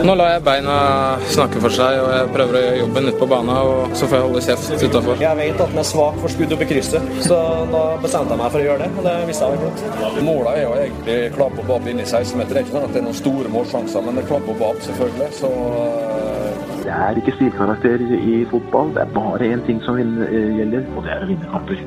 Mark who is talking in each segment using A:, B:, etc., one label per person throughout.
A: Nå lar jeg beina snakke for seg, og jeg prøver å gjøre jobben ute på banen. Og så får jeg holde kjeft utafor.
B: Jeg vet at den er svak for skudd opp i krysset, så da bestemte jeg meg for å gjøre det. Og det visste jeg var flott.
C: Målet er jo egentlig klapp og opp inne i 16-meter. Det er ikke sånn at det er noen store målsjanser, men det er klapp og bab, selvfølgelig. Så eh,
D: Det er ikke stilkarakter i fotball. Det er bare én ting som eh, gjelder, og det er å vinne kamper.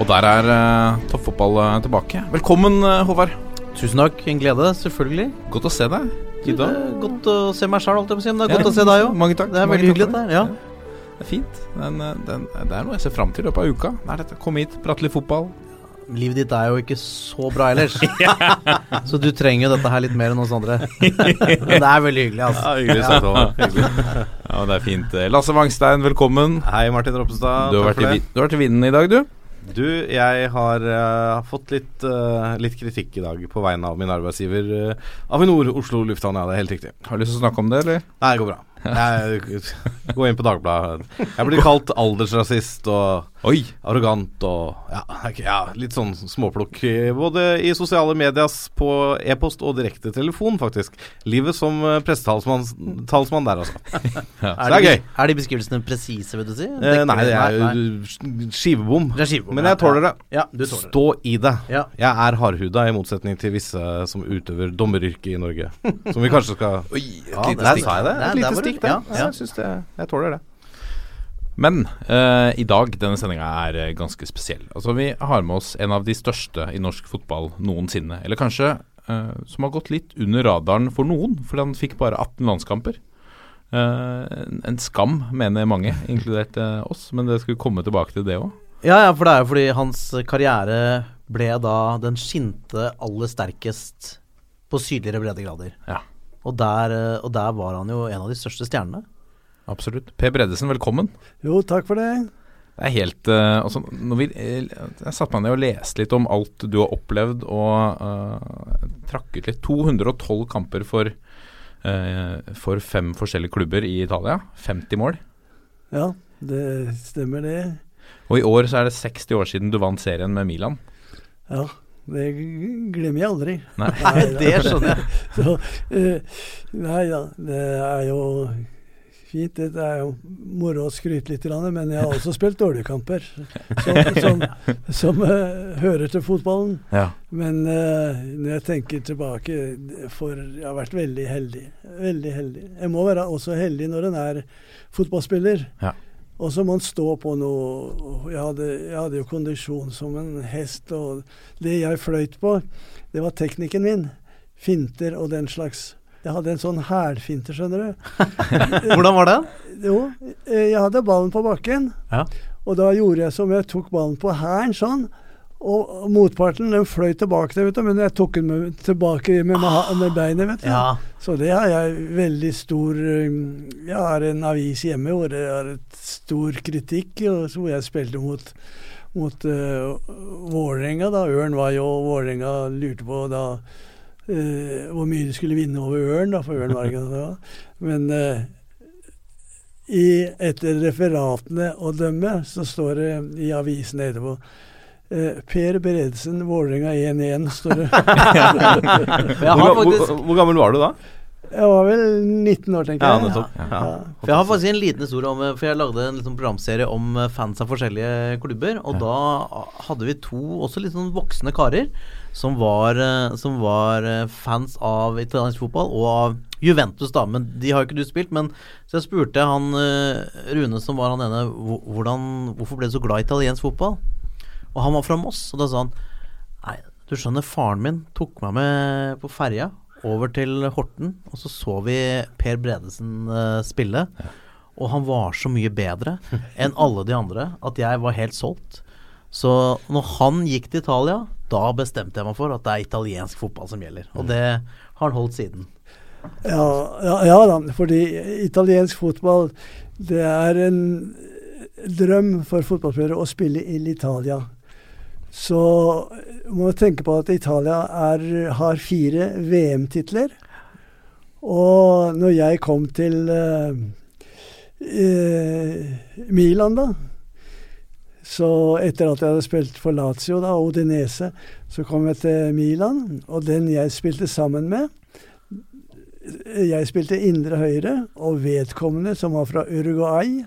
E: Og der er uh, toppfotball uh, tilbake. Velkommen, uh, Håvard.
F: Tusen takk. En glede, selvfølgelig.
E: Godt å se deg.
F: Det
E: Gidda.
F: er godt å se meg sjøl, holdt jeg på å si. Men det er
E: Ja,
F: godt å se deg òg.
E: Mange takk.
F: Det er
E: Mange
F: veldig hyggelig.
E: for
F: Det, ja.
E: Det er fint. Den, den, det er noe jeg ser fram til i løpet av uka. Det er dette. Kom hit, prate litt fotball.
F: Livet ditt er jo ikke så bra ellers. så du trenger jo dette her litt mer enn oss andre. Men det er veldig hyggelig, altså.
E: hyggelig sagt, Håvard. Hyggelig. Ja, det er fint. Lasse Wangstein, velkommen.
G: Hei, Martin Ropstad.
E: Du har, vært i, du har vært i vinden i dag, du.
G: Du, jeg har uh, fått litt, uh, litt kritikk i dag på vegne av min arbeidsgiver uh, Avinor Oslo lufthavn. Ja, det er helt riktig.
E: Har du lyst til å snakke om det, eller?
G: Nei, det går bra. Jeg, gå inn på Dagbladet. Jeg blir kalt aldersrasist og
E: Oi!
G: arrogant og ja, okay, ja, litt sånn småplukk. Både i sosiale medias, på e-post og direkte telefon, faktisk. Livet som eh, pressetalsmann der, altså. Så det er gøy.
F: Er de beskrivelsene presise, vil du si?
G: Eh, nei, det er jo skivebom.
F: Det er skivebom,
G: Men jeg tåler det.
F: Ja, du tåler det.
G: Stå i det.
F: Ja.
G: Jeg er hardhuda, i motsetning til visse som utøver dommeryrket i Norge. Som vi kanskje skal
E: Oi, et
F: Ja, der
E: stikk.
G: sa jeg det? Et lite
F: der var det. Ja, ja.
G: Jeg syns det Jeg tåler det.
E: Men eh, i dag, denne sendinga er eh, ganske spesiell. Altså Vi har med oss en av de største i norsk fotball noensinne. Eller kanskje eh, som har gått litt under radaren for noen, fordi han fikk bare 18 landskamper. Eh, en, en skam, mener mange, inkludert eh, oss. Men det skulle komme tilbake til det òg.
F: Ja, ja, for det er jo fordi hans karriere ble da Den skinte aller sterkest på sydligere breddegrader.
E: Ja.
F: Og der, eh, og der var han jo en av de største stjernene.
E: Absolutt. Per Bredesen, velkommen.
H: Jo, takk for det.
E: Det er helt eh, altså, når vi, eh, Jeg satte meg ned og leste litt om alt du har opplevd, og uh, trakk ut litt. 212 kamper for, uh, for fem forskjellige klubber i Italia. 50 mål.
H: Ja, det stemmer det.
E: Og i år så er det 60 år siden du vant serien med Milan.
H: Ja, det glemmer jeg aldri.
E: Nei.
F: Nei, det skjønner jeg.
H: Så, uh, nei da, det er jo fint. Det er jo moro å skryte litt, men jeg har også spilt dårlige kamper. Som, som, som uh, hører til fotballen.
E: Ja.
H: Men uh, når jeg tenker tilbake For jeg har vært veldig heldig. Veldig heldig. Jeg må være også heldig når en er fotballspiller.
E: Ja.
H: Og så må en stå på noe jeg hadde, jeg hadde jo kondisjon som en hest, og det jeg fløyt på, det var teknikken min. Finter og den slags. Jeg hadde en sånn hælfinte, skjønner du.
F: Hvordan var det?
H: Jo, eh, jeg hadde ballen på bakken,
F: Ja.
H: og da gjorde jeg som jeg tok ballen på hælen sånn. Og motparten den fløy tilbake, der, vet du, men jeg tok den med, tilbake med, med, med beinet. vet du.
F: Ja.
H: Så det har jeg veldig stor um, Jeg har en avis hjemme hvor det er et stor kritikk, hvor jeg spilte mot, mot uh, Vålerenga. da. Ørn var jo Vålerenga lurte på da uh, hvor mye de skulle vinne over Ørn, da, for Ørn var ikke det. Men uh, i, etter referatene å dømme, så står det i avisen etterpå eh, Per Beredsen, Vålerenga 1-1, står det.
G: Hvor, hvor, hvor gammel var du da?
H: Jeg var vel 19 år, tenker jeg.
G: Ja, Ja.
H: Ja.
F: For jeg har faktisk en liten historie om For jeg lagde en liksom programserie om eh, fans av forskjellige klubber. Og da hadde vi to også litt sånn voksne karer som var, eh, som var eh, fans av italiensk fotball og av Juventus, da. Men de har jo ikke du spilt. Men så jeg spurte han eh, Rune, som var han ene, hvordan, hvorfor ble du så glad i italiensk fotball? Og han var fra Moss, og da sa han Nei, du skjønner, faren min tok meg med på ferja over til Horten, og så så vi Per Bredesen uh, spille. Og han var så mye bedre enn alle de andre at jeg var helt solgt. Så når han gikk til Italia, da bestemte jeg meg for at det er italiensk fotball som gjelder. Og det har han holdt siden.
H: Ja, ja, ja da, fordi italiensk fotball det er en drøm for fotballspillere å spille i Italia. Så må man tenke på at Italia er, har fire VM-titler. Og når jeg kom til eh, eh, Milan, da, Så etter at jeg hadde spilt for Lazio da, og Odinese, så kom jeg til Milan. Og den jeg spilte sammen med Jeg spilte indre høyre, og vedkommende, som var fra Uruguay,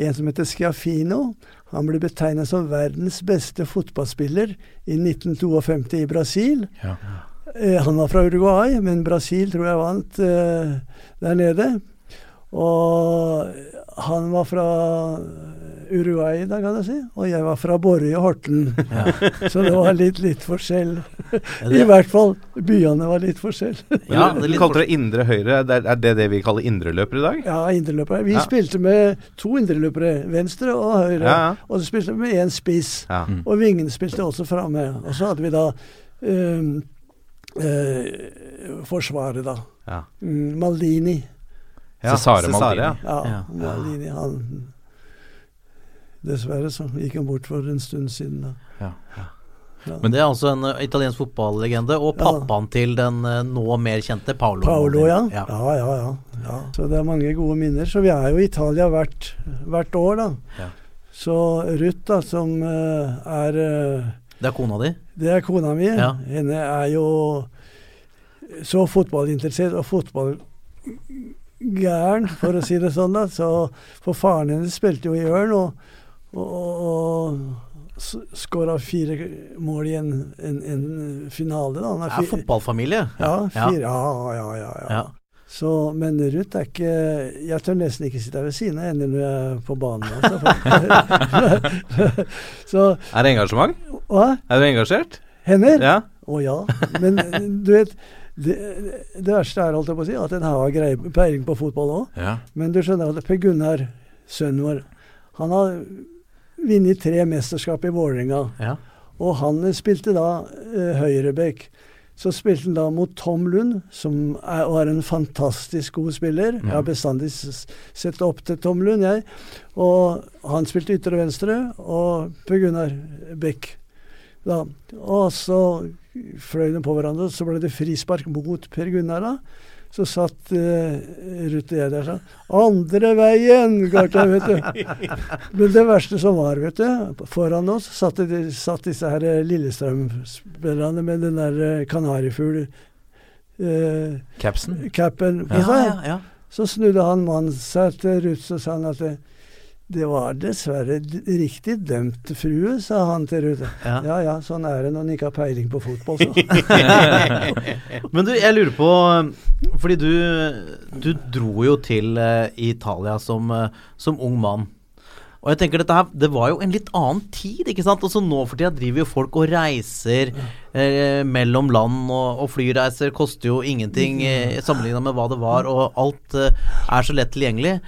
H: en som heter Schiaffino, han ble betegnet som verdens beste fotballspiller i 1952 i Brasil.
E: Ja.
H: Eh, han var fra Uruguay, men Brasil tror jeg vant eh, der nede. Og han var fra Uruguay, dag kan jeg si, og jeg var fra Borre og Horten. Så det var litt, litt forskjell. I hvert fall byene var litt forskjell.
F: Ja, er
G: du
F: litt
G: kalte det indre høyre. Det er, det det vi kaller indreløper i dag?
H: Ja, indreløpere. Vi
G: Ja.
H: spilte med to indreløpere, venstre og høyre.
G: Ja, ja.
H: Og så spilte vi med én spiss.
G: Ja.
H: Og vingen spilte også framme. Og så hadde vi da um, uh, Forsvaret, da.
G: Ja.
H: Mm, Maldini.
G: Ja,
E: Cesare
G: Cesare,
E: Maldini.
G: ja.
H: Ja,
F: Ja.
H: Maldini. Han Dessverre så gikk han bort for en stund siden. da.
E: Ja.
F: Men det er altså en uh, italiensk fotballegende, og
H: Ja.
F: pappaen til den uh, nå mer kjente Paolo.
H: Paolo, ja.
F: Ja.
H: Ja, ja, ja. ja. Så det er mange gode minner. Så vi er jo i Italia hvert, hvert år, da.
F: Ja.
H: Så Ruth, da, som uh, er
F: Det er kona di?
H: Det er kona mi.
F: Ja.
H: Henne er jo så fotballinteressert og fotballgæren, for å si det sånn. da. Så, for faren hennes spilte jo i Ørn og, og, og skåra fire mål i en, en, en finale. da. Han
F: Det er
H: fi-
F: fotballfamilie.
H: ja, fire, ja, ja, ja, ja.
F: Ja.
H: Så, men Ruth er ikke Jeg tør nesten ikke sitte her ved siden av henne når jeg er på banen. Altså. så
G: Er det engasjement?
H: Hva?
G: Er du engasjert?
H: Hender?
G: Ja.
H: Å ja. Men du vet det, det verste er holdt jeg på å si, at en har peiling på fotball òg.
E: Ja.
H: Men du skjønner at Per Gunnar, sønnen vår, han har vunnet tre mesterskap i Vålerenga.
F: Ja.
H: Og han spilte da eh, høyrebekk. Så spilte han da mot Tom Lund, som er, var en fantastisk god spiller. Jeg har bestandig sett opp til Tom Lund, jeg. Og han spilte ytre venstre, og Per Gunnar Bekk. Da. Og så fløy de på hverandre, så ble det frispark mot Per Gunnar. da. Så satt uh, Ruth og jeg der sånn Andre veien! Garta, vet du. Men det verste som var, vet du, foran oss satt, de, satt disse her eh, Lillestrøm-spillerne med den der eh, kanarifugl eh,
E: Capsen.
H: capen
F: Ja, ja, ja.
H: Så snudde han mannen seg til Ruth og sa han at det, var dessverre riktig dømt, frue, sa han til Ruth.
F: Ja.
H: Ja ja, sånn er det når en ikke har peiling på fotball, så.
F: Men du, jeg lurer på Fordi du, du dro jo til uh, Italia som, uh, som ung mann. Og jeg tenker dette her, Det var jo en litt annen tid. ikke sant? Altså Nå for tida driver jo folk og reiser eh, mellom land, og, og flyreiser koster jo ingenting eh, sammenligna med hva det var, og alt er så lett tilgjengelig.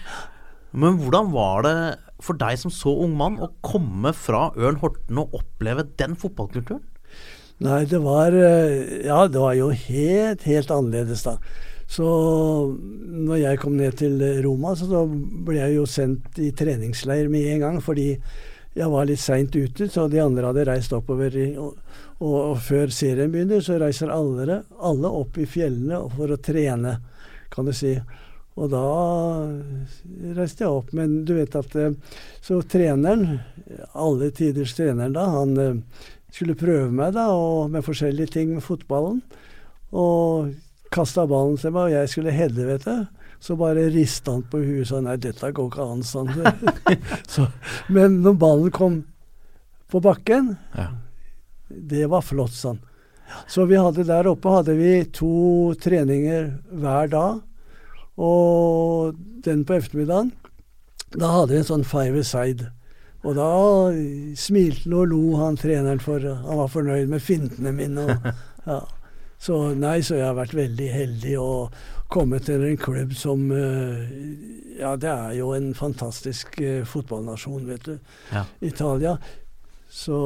F: Men hvordan var det for deg som så ung mann å komme fra Ørn Horten og oppleve den fotballkulturen?
H: Nei, det var eh, Ja, det var jo helt, helt annerledes, da. Så når jeg kom ned til Roma, så da ble jeg jo sendt i treningsleir med en gang, fordi jeg var litt seint ute, så de andre hadde reist oppover. Og, og, og før serien begynner, så reiser alle, alle opp i fjellene for å trene, kan du si. Og da reiste jeg opp. Men du vet at eh, Så treneren, alle tiders treneren da, han eh, skulle prøve meg da, med forskjellige ting med fotballen. Og kasta ballen til meg, og jeg skulle heade, vet du. Så bare rista han på huet og sa nei, dette går ikke an, sa han. Så, men når ballen kom på bakken,
E: Ja.
H: det var flott, sa han. Så vi hadde der oppe hadde vi to treninger hver dag. Og den på ettermiddagen, da hadde vi en sånn five aside. Og da smilte han og lo han treneren for Han var fornøyd med fintene mine. Og, ja. Så nei, så jeg har vært veldig heldig og kommet til en klubb som eh, Ja, det er jo en fantastisk eh, fotballnasjon, vet du.
F: Ja.
H: Italia. Så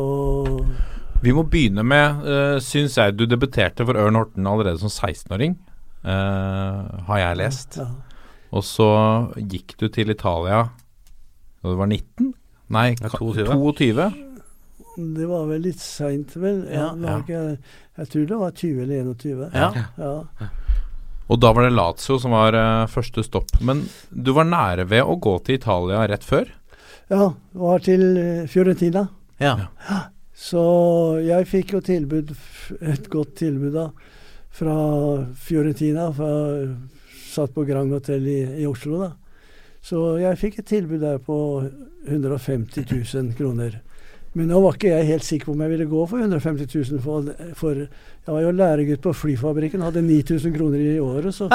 E: Vi må begynne med, uh, syns jeg, du debuterte for Ørn Horten allerede som 16-åring. Eh, har jeg lest.
H: ja.
E: Og så gikk du til Italia da du var 19? Nei,
G: Ja, 22.
E: 22.
H: Det var vel litt seint, vel. Ja,
F: Ja,
H: Ikke, jeg tror det var 20 eller 21.
F: Ja.
H: Ja.
E: Og da var det Lazio som var uh, første stopp. Men du var nære ved å gå til Italia rett før?
H: Ja, var til eh, Fiorentina.
F: Ja.
H: Så jeg fikk jo tilbud, et godt tilbud da, fra Fiorentina. Fra, satt på Grand Hotel i, i Oslo, da. Så jeg fikk et tilbud der på 150 000 kroner. Men nå var ikke jeg helt sikker på om jeg ville gå for 150 000, for, for jeg var jo læregutt på flyfabrikken, hadde 9000 kroner i året, så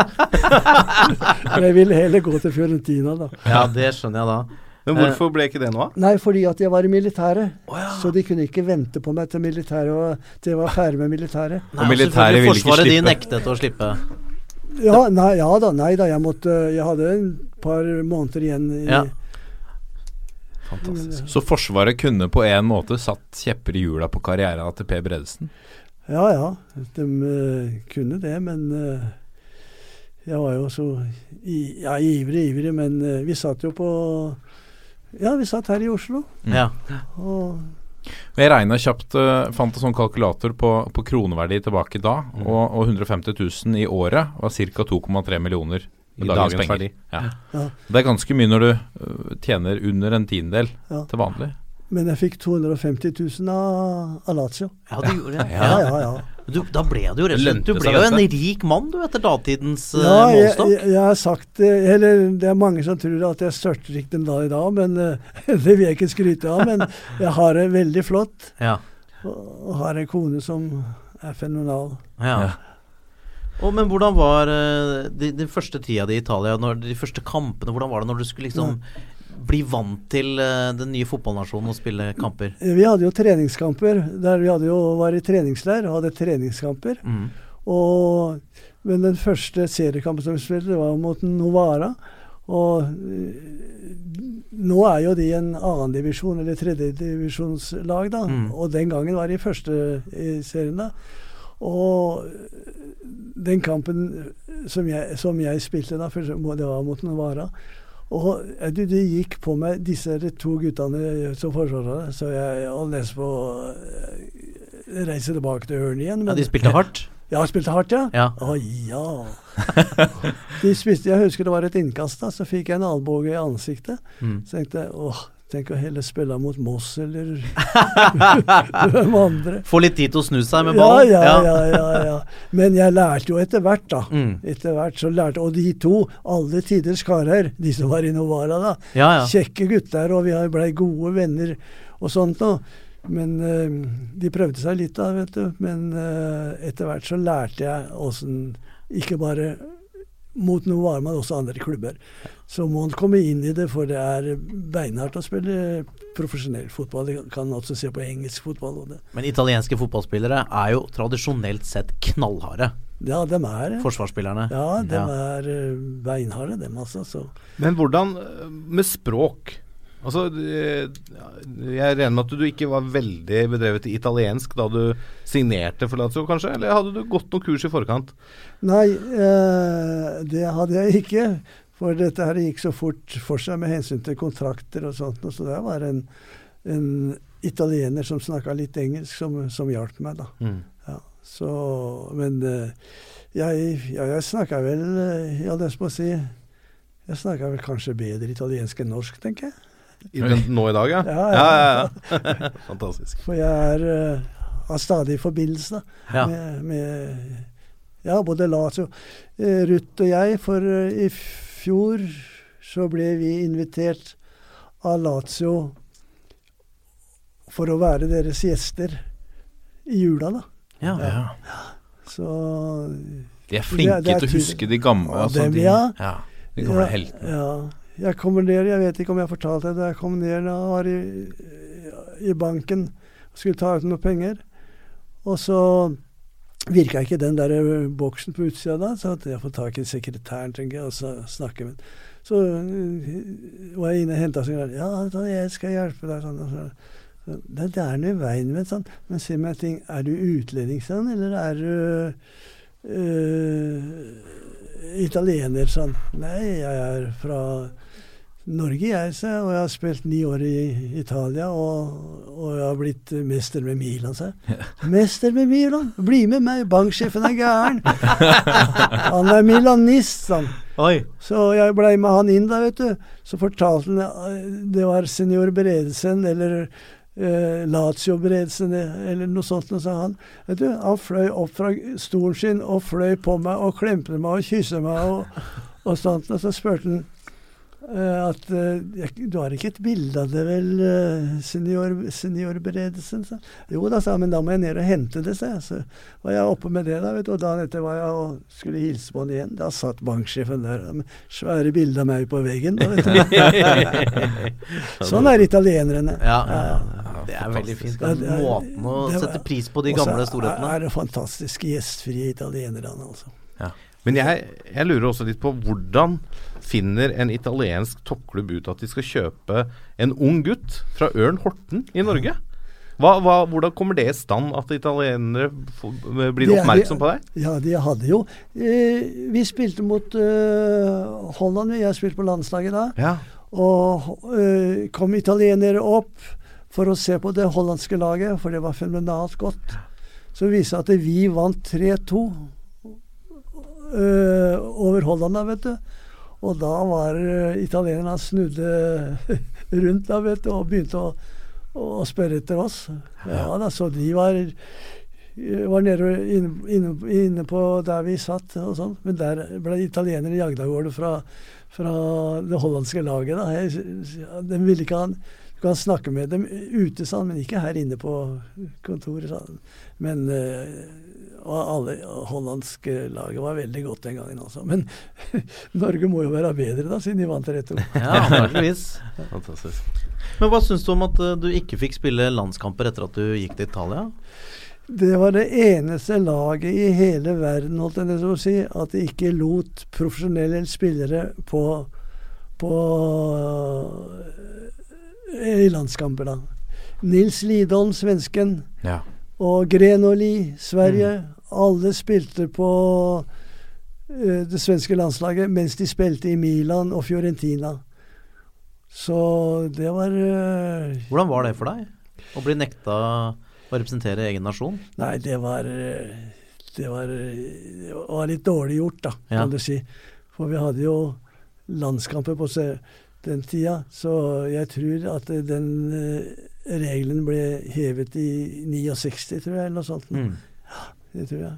H: Men jeg ville heller gå til Fiorentina, da.
F: ja, det skjønner jeg da.
G: Men hvorfor ble ikke det noe av?
H: Nei, fordi at jeg var i militæret. Så de kunne ikke vente på meg til militæret og til jeg var ferdig med militæret.
F: Nei,
E: militæret ville ikke
F: Forsvaret de nektet å slippe.
H: Ja, nei, ja da, nei da. Jeg måtte Jeg hadde en par måneder igjen i
F: Ja.
G: Fantastisk.
E: Så Forsvaret kunne på en måte satt kjepper i hjula på karrieren til Per Bredesen?
H: Ja ja, de uh, kunne det, men uh, jeg var jo så i, ja, ivrig, ivrig, men uh, vi satt jo på Ja, vi satt her i Oslo,
F: Ja.
H: og
E: Jeg regna kjapt, uh, fant en sånn kalkulator på, på kroneverdi tilbake da, og, og 150 000 i året var ca. 2,3 millioner
G: I
E: dagens,
G: dagens
E: penger.
G: verdi.
E: Ja.
H: Ja.
E: Det er ganske mye når du øh, tjener under en tiendedel
H: Ja.
E: til vanlig.
H: Men jeg fikk 250 000 av, av Lazio.
F: ja, du gjorde det.
H: Ja, ja, ja.
F: Du, da ble du jo rett og slett Du ble jo en rik mann, du, etter datidens uh,
H: Ja, jeg,
F: målestokk.
H: jeg, jeg har sagt det Eller det er mange som tror at jeg størter ikke dem da i dag, men eh, det vil jeg ikke skryte av. Men jeg har det veldig flott,
F: Ja.
H: og, og har en kone som er fenomenal.
F: ja. Og, men hvordan var uh, de, den første tida di i Italia, når, de første kampene, hvordan var det når du skulle liksom bli vant til eh, den nye fotballnasjonen og spille kamper?
H: Vi hadde jo treningskamper der vi hadde jo var i treningsleir og hadde treningskamper.
F: Mm.
H: Og, men den første seriekampen som vi spilte, var mot Novara. Og eh, nå er jo de en annendivisjon eller tredjedivisjonslag, da.
F: Mm.
H: Og den gangen var de første i serien, da. Og den kampen som jeg, som jeg spilte da, det var mot Novara og eh, du, det gikk på meg, disse to guttene som forsvarere, så jeg nesten på eh, reise tilbake til Ørn igjen.
F: Ja, de spilte hardt?
H: Ja, spilte hardt, ja.
F: Ja.
H: Å ja. De spiste, jeg husker det var et innkast, da, så fikk jeg en albue i ansiktet.
F: Mm.
H: Så tenkte jeg åh, tenk å heller spille mot Moss eller hvem andre.
F: Få litt tid til å snu seg med
H: Ja,
F: ballen?
H: ja, ja, ja, ja. Men jeg lærte jo etter hvert, da.
F: Mm.
H: Etter hvert så lærte Og de to, alle tiders karer, de som var i Novara, da.
F: Ja, ja.
H: Kjekke gutter, og vi blei gode venner og sånt noe. Men eh, de prøvde seg litt da, vet du. Men eh, etter hvert så lærte jeg åssen Ikke bare mot Novara, men også andre klubber. Så må han komme inn i det, for det er beinhardt å spille profesjonell fotball. Det kan også se på engelsk fotball. Og det.
F: Men italienske fotballspillere er jo tradisjonelt sett knallharde.
H: Ja, dem er.
F: Forsvarsspillerne.
H: Ja, dem
F: Ja.
H: er eh, beinharde, dem altså. Så.
G: Men hvordan eh, med språk? Altså, eh, Jeg regner med at du ikke var veldig bedrevet i italiensk da du signerte for Lazio, kanskje? Eller hadde du gått noen kurs i forkant?
H: Nei, eh, det hadde jeg ikke. For dette her gikk så fort for seg med hensyn til kontrakter og sånt. Så det var en, en italiener som snakka litt engelsk, som, som hjalp meg, da.
G: Mm.
H: Ja, så, men eh, jeg, ja, jeg snakka vel Jeg hadde lyst på å si Jeg snakka vel kanskje bedre italiensk enn norsk, tenker jeg.
G: I den, nå i dag, ja?
H: Ja,
G: ja,
H: ja.
G: ja, Fantastisk.
H: For jeg er, uh, har stadig forbindelse da,
F: Ja.
H: med, med ja, både Lazio uh, Ruth og jeg, for uh, i fjor så ble vi invitert av Lazio for å være deres gjester i jula, da.
F: Ja.
E: Ja.
H: Så
E: De er flinke
H: Det er- det er
E: til å huske de gamle. Altså,
H: dem,
E: de,
H: ja.
E: ja, de gamle
H: ja,
E: heltene.
H: Ja. Jeg kommer ned, jeg vet ikke om jeg fortalte det, da jeg kom ned da var i, i banken og skulle ta ut noen penger. Og så virka ikke den der boksen på utsida da, så at jeg får tak i sekretæren, tenker jeg, og så snakke med. Så var jeg inne og henta signal. Ja, jeg skal hjelpe deg. Sånn, og så. Det, det er noe i veien med sånn. Men si meg en ting, er du utlending sånn, eller er du uh, italiener sånn? Nei, jeg er fra Norge, jeg, sa og jeg har spilt ni år i Italia, og, og jeg har blitt mester med Milan, sa jeg. Mester med Milan? Bli med meg, banksjefen er gæren. Han er milanist, han.
F: Oi.
H: Så jeg blei med han inn da, vet du. Så fortalte han eh, det var senior Bredesen eller eh, Lazio Bredesen eller noe sånt, noe, sa han. Vet du, han fløy opp fra stolen sin og fløy på meg og klemte meg og kysset meg og, og sånt. Og så spurte han at eh, Du har ikke et bilde av det vel, eh, senior, seniorberedelsen? Så. Jo da, sa han, men da må jeg ned og hente det, sa jeg. Så var jeg oppe med det, da, vet du. Og dagen etter var jeg og skulle hilse på han igjen. Da satt banksjefen der med svære bilder av meg på veggen. Da, vet du. sånn er italienerne.
F: Ja, det er veldig fint. Den måten å
H: var-
F: sette pris på de
H: Og så
F: gamle
H: er-
F: det
H: er det fantastiske gjestfrie italienerne, altså.
G: Men jeg, jeg lurer også litt på hvordan finner en italiensk toppklubb ut at de skal kjøpe en ung gutt fra Ørn Horten i Norge? Hva, hva, hvordan kommer det i stand at italienere blir
H: er-
G: oppmerksom på deg?
H: Ja, de hadde jo eh, Vi spilte mot eh, Holland, jeg spilte på landslaget da.
G: Ja.
H: Og eh, kom italienere opp for å se på det hollandske laget, for det var fenomenalt godt. Så det viste at vi vant 3-2 eh, over Holland, da, vet du. Og da var uh, italienerne snudde rundt da, vet du, og begynte å, å spørre etter oss. Ja da, så de var var nede inne, inne, inne på der vi satt og sånn. Men der ble italienere jagd av gårde fra, fra det hollandske laget. Da. Jeg, de ville ikke ha Du kan snakke med dem ute, sa han, men ikke her inne på kontoret, sa han. Men eh, og alle hollandske laget var veldig godt den gangen, også. Men Norge må jo være bedre, da, siden de vant 3-2.
F: Ja, antakeligvis.
G: Fantastisk.
F: Men hva syns du om at eh, du ikke fikk spille landskamper etter at du gikk til Italia?
H: Det var det eneste laget i hele verden holdt jeg nesten å si, at de ikke lot profesjonelle spillere på, på i landskamper, da. Nils Lidholm, svensken,
E: Ja.
H: og Grenoli, Sverige. Alle spilte på uh, det svenske landslaget mens de spilte i Milan og Fiorentina. Så det var uh,
F: Hvordan var det for deg? Å bli nekta å representere egen nasjon?
H: Nei, det var eh, Det var, eh, det var litt dårlig gjort, da,
F: Ja.
H: kan du si. For vi hadde jo landskamper på se- den tida, så jeg tror at den eh, regelen ble hevet i 69, tror jeg, eller noe sånt.
F: Mm.
H: Det tror jeg.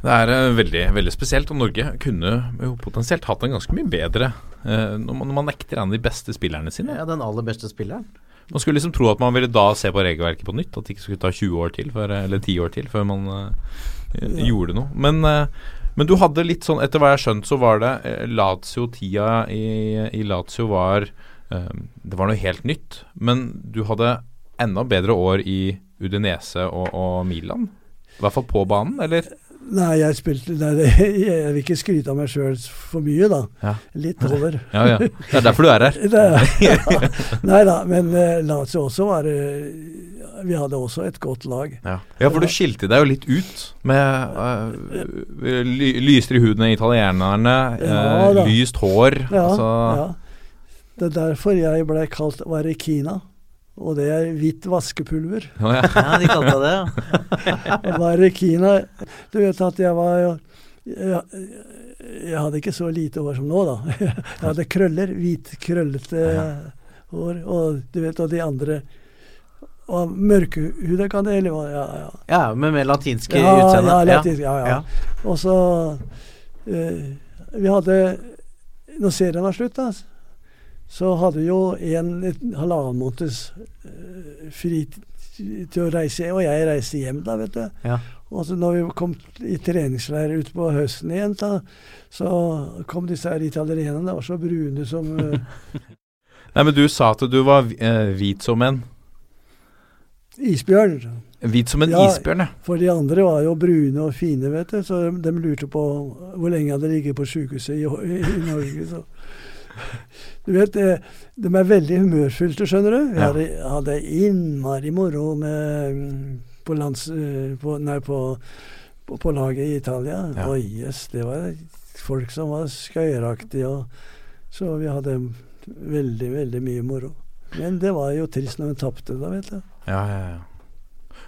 E: Det er eh, veldig, veldig spesielt, og Norge kunne jo potensielt hatt en ganske mye bedre eh, når, man, når man nekter en av de beste spillerne sine.
F: Ja, den aller beste spilleren.
E: Man skulle liksom tro at man ville da se på regelverket på nytt, at det ikke skulle ta 20 år til, før, eller 10 år til, før man eh, gjorde noe. Men, eh, men du hadde litt sånn, etter hva jeg har skjønt, så var det eh, Lazio-tida i, i Lazio var eh, Det var noe helt nytt, men du hadde enda bedre år i Udinese og, og Milan? I hvert fall på banen, eller?
H: Nei, jeg spilte nei, Jeg vil ikke skryte av meg sjøl for mye, da.
E: Ja.
H: Litt over.
E: Ja, ja. Det er derfor du er her.
H: Nei da, men uh, Lazio også var eh, Vi hadde også et godt lag.
E: Ja. ja, for du skilte deg jo litt ut med uh, ly lysere huden enn italienerne,
H: Ja, uh,
E: lyst hår.
H: Ja,
E: altså,
H: ja. Det er derfor jeg ble kalt Varekina. Og det er hvitt vaskepulver.
E: Oh, ja.
F: Ja, de kalte det det.
H: Varekina Du vet at jeg var jo jeg, jeg hadde ikke så lite hår som nå, da. Jeg hadde krøller. Hvit, krøllete hår. Og du vet, og de andre Og mørkhuda kan det heller være. Ja, ja.
F: Ja, med mer latinske
H: Ja,
F: utseende.
H: ja, latinsk, ja, ja. Og så eh, Vi hadde Når serien var slutt, da, så hadde vi jo en halvannen måneds eh, fri til å reise Og jeg reiste hjem, da, vet du.
F: Ja.
H: Og så når vi kom i treningsleir utpå høsten igjen, da, så kom disse her italienerne. De var så brune som eh,
E: Nei, men du sa at du var eh, hvit som en
H: isbjørn.
E: Hvit som en
H: Ja.
E: isbjørn, ja.
H: For de andre var jo brune og fine, vet du. Så de, lurte på hvor lenge jeg hadde ligget på sykehuset i, i, i Norge. Så. Du vet, eh, de er veldig humørfylte, skjønner du. Vi hadde, hadde innmari moro med mm, på, lands, eh, på, nei, på, på, på laget i Italia.
E: Ja.
H: Og yes, det var folk som var skøyeraktige og Så vi hadde veldig, veldig mye moro. Men det var jo trist når hun tapte, da, vet du.
E: Ja, ja, ja.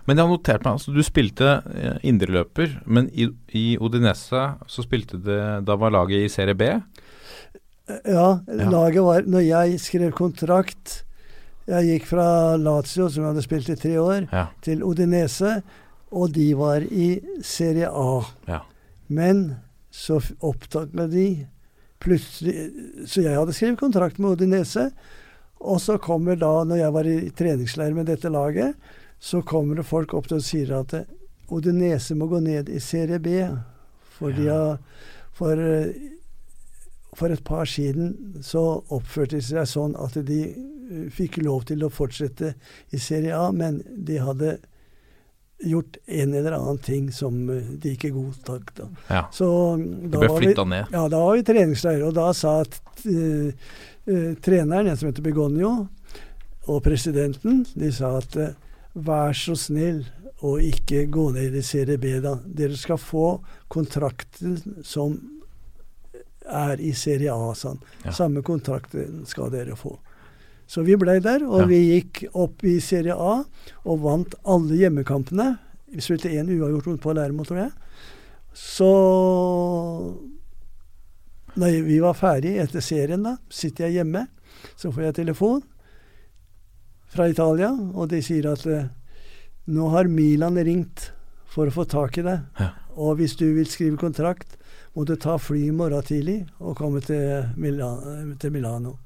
E: Men jeg har notert meg, altså du spilte eh, indreløper, men i, i Odinese så spilte det Da var laget i serie B?
H: Ja, laget var Når jeg skrev kontrakt Jeg gikk fra Lazio, som jeg hadde spilt i tre år,
E: Ja.
H: til Odinese, og de var i serie A.
E: Ja.
H: Men så opptatt med de plutselig Så jeg hadde skrevet kontrakt med Odinese, og så kommer da, når jeg var i treningsleir med dette laget, så kommer det folk opp til og sier at Odinese må gå ned i serie B. For de har For for et par siden så oppførte de seg sånn at de eh, fikk lov til å fortsette i Serie A, men de hadde gjort en eller annen ting som eh, de ikke godtok. Da.
E: Ja.
H: Så da
E: ble
H: var vi-
E: flytta ned.
H: Ja, da var vi treningsleir, og da sa at, eh, eh, treneren, en som heter Begonio, og presidenten, de sa at eh, vær så snill å ikke gå ned i Serie B, da. Dere skal få kontrakten som er i Serie A, sånn.
E: Ja.
H: Samme kontrakten skal dere få. Så vi ble der, og
E: Ja.
H: vi gikk opp i Serie A og vant alle hjemmekampene. Vi spilte én uavgjort mot Palermo, tror jeg. Så Nei, vi var ferdig etter serien, da. Sitter jeg hjemme, så får jeg telefon fra Italia, og de sier at eh, nå har Milan ringt for å få tak i deg.
E: Ja.
H: Og hvis du vil skrive kontrakt, må du ta fly i morgen tidlig og komme til, Milano. til Milano.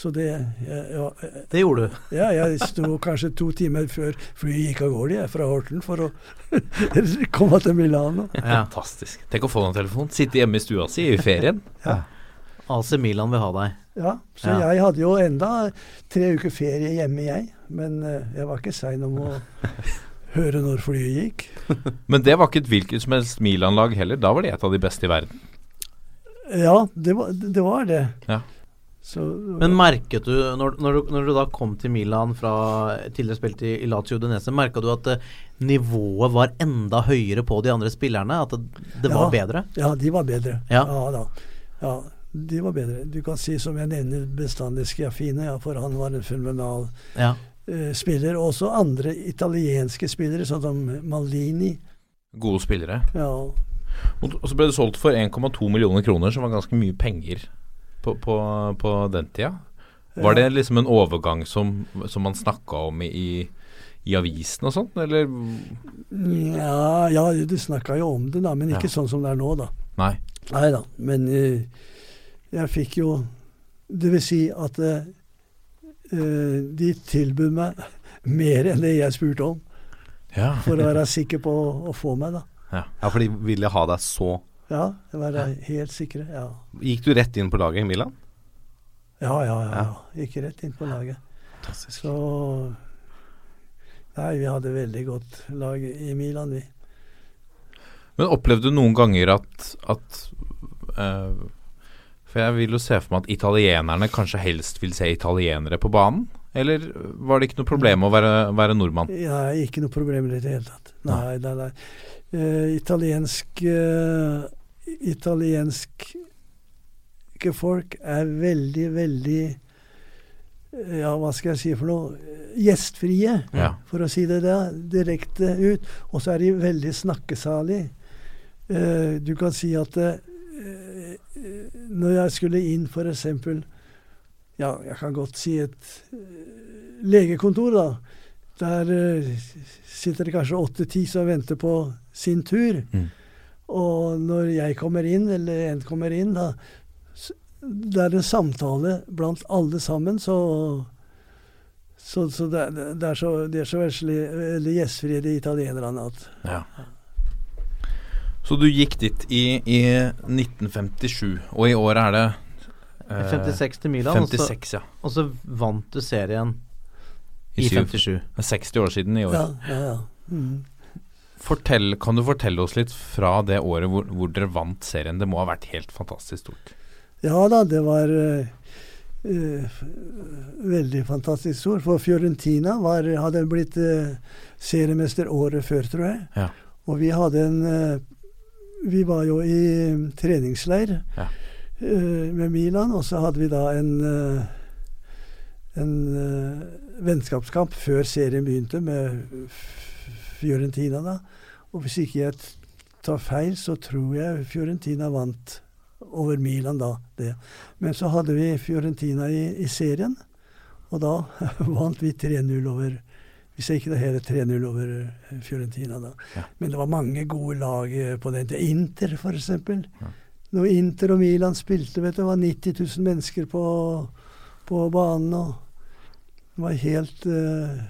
H: Så det ja, ja,
F: Det gjorde du.
H: ja, jeg sto kanskje to timer før flyet gikk av gårde jeg, fra Horten for å komme til Milano.
F: Ja.
E: Fantastisk. Tenk å få en telefon. Sitte hjemme i stua si i ferien.
F: AC Milan vil ha deg.
H: Ja, så
F: Ja.
H: jeg hadde jo enda tre uker ferie hjemme, jeg. Men eh, jeg var ikke sein om å høre når flyet gikk.
E: Men det var ikke et hvilket som helst Milan-lag heller. Da var de et av de beste i verden.
H: Ja, det var det. Var det.
E: Ja.
H: Så,
F: Men merket du når, når, du, når du da kom til Milan fra tidligere spilt i, i Lazio Udinese, merka du at eh, nivået var enda høyere på de andre spillerne? At det, det var bedre?
H: Ja, de var bedre.
F: Ja.
H: da. Ja, de var bedre. Du kan si som jeg nevner bestandig Schiaffine, ja, for han var en fenomenal
F: Ja.
H: eh, spiller. Også andre italienske spillere, sånn som Malini.
E: Gode spillere.
H: Ja,
E: og så ble det solgt for 1,2 millioner kroner, som var ganske mye penger på, på, på den tida. Var det liksom en overgang som, som man snakka om i, i avisen og sånn, eller
H: ja, ja du snakka jo om det, da, men ikke
E: Ja.
H: sånn som det er nå, da.
E: Nei.
H: Nei da. Men uh, jeg fikk jo Det vil si at eh, eh, de tilbød meg mer enn det jeg spurte om,
E: Ja.
H: for å være sikker på å, å få meg, da.
E: ja.
G: Ja, for de ville ha deg så
H: Ja, være helt sikre. Ja.
G: Gikk du rett inn på laget i Milan?
H: Ja, ja, ja.
G: Ja.
H: ja. Gikk rett inn på laget.
G: Fantastisk.
H: Så Nei, vi hadde veldig godt lag i Milan, vi.
E: Men opplevde du noen ganger at, at uh, For jeg vil jo se for meg at italienerne kanskje helst vil se italienere på banen? Eller var det ikke noe problem å være, være nordmann?
H: Nei, ikke noe problem i det hele tatt. Nei, nei, nei. Uh, italiensk eh, Italienske folk er veldig, veldig eh, Ja, hva skal jeg si for noe? Gjestfrie,
E: Ja.
H: for å si det der, direkte ut. Og så er de veldig snakkesalige. Uh, du kan si at eh, når jeg skulle inn eksempel Ja, jeg kan godt si et uh, legekontor, da. Der sitter det kanskje åtte-ti som venter på sin tur.
E: Mm.
H: Og når jeg kommer inn, eller en kommer inn, da Det er en samtale blant alle sammen, så Så, så det, det er så, de er så veldig, gjestfrie, de italienerne, at
E: Ja. Så du gikk dit i, i 1957, og i år er det eh,
F: 56 til Milan, og så-
E: 56, ja.
F: og så vant du serien
E: I
F: i 57.
E: Det er 60 år siden i år.
H: Ja, ja, ja. Mm.
E: Fortell, kan du fortelle oss litt fra det året hvor, hvor dere vant serien? Det må ha vært helt fantastisk stort.
H: Ja da, det var eh, veldig fantastisk stort. For Fiorentina var, hadde blitt uh, seriemester året før, tror jeg.
E: Ja.
H: Og vi hadde en uh, Vi var jo i treningsleir
E: Ja.
H: med Milan. Og så hadde vi da en, en vennskapskamp før serien begynte, med Fiorentina da. Og hvis ikke jeg tar feil, så tror jeg Fiorentina vant over Milan da. det. Men så hadde vi Fiorentina i, i serien, og da vant vi 3-0 over Hvis jeg ikke det hele 3-0 over eh, Fiorentina da. Men det var mange gode lag eh, på den tida. Inter, for eksempel. Når Inter og Milan spilte, vet du, det var 90 000 mennesker på, på banen. og Det var helt eh,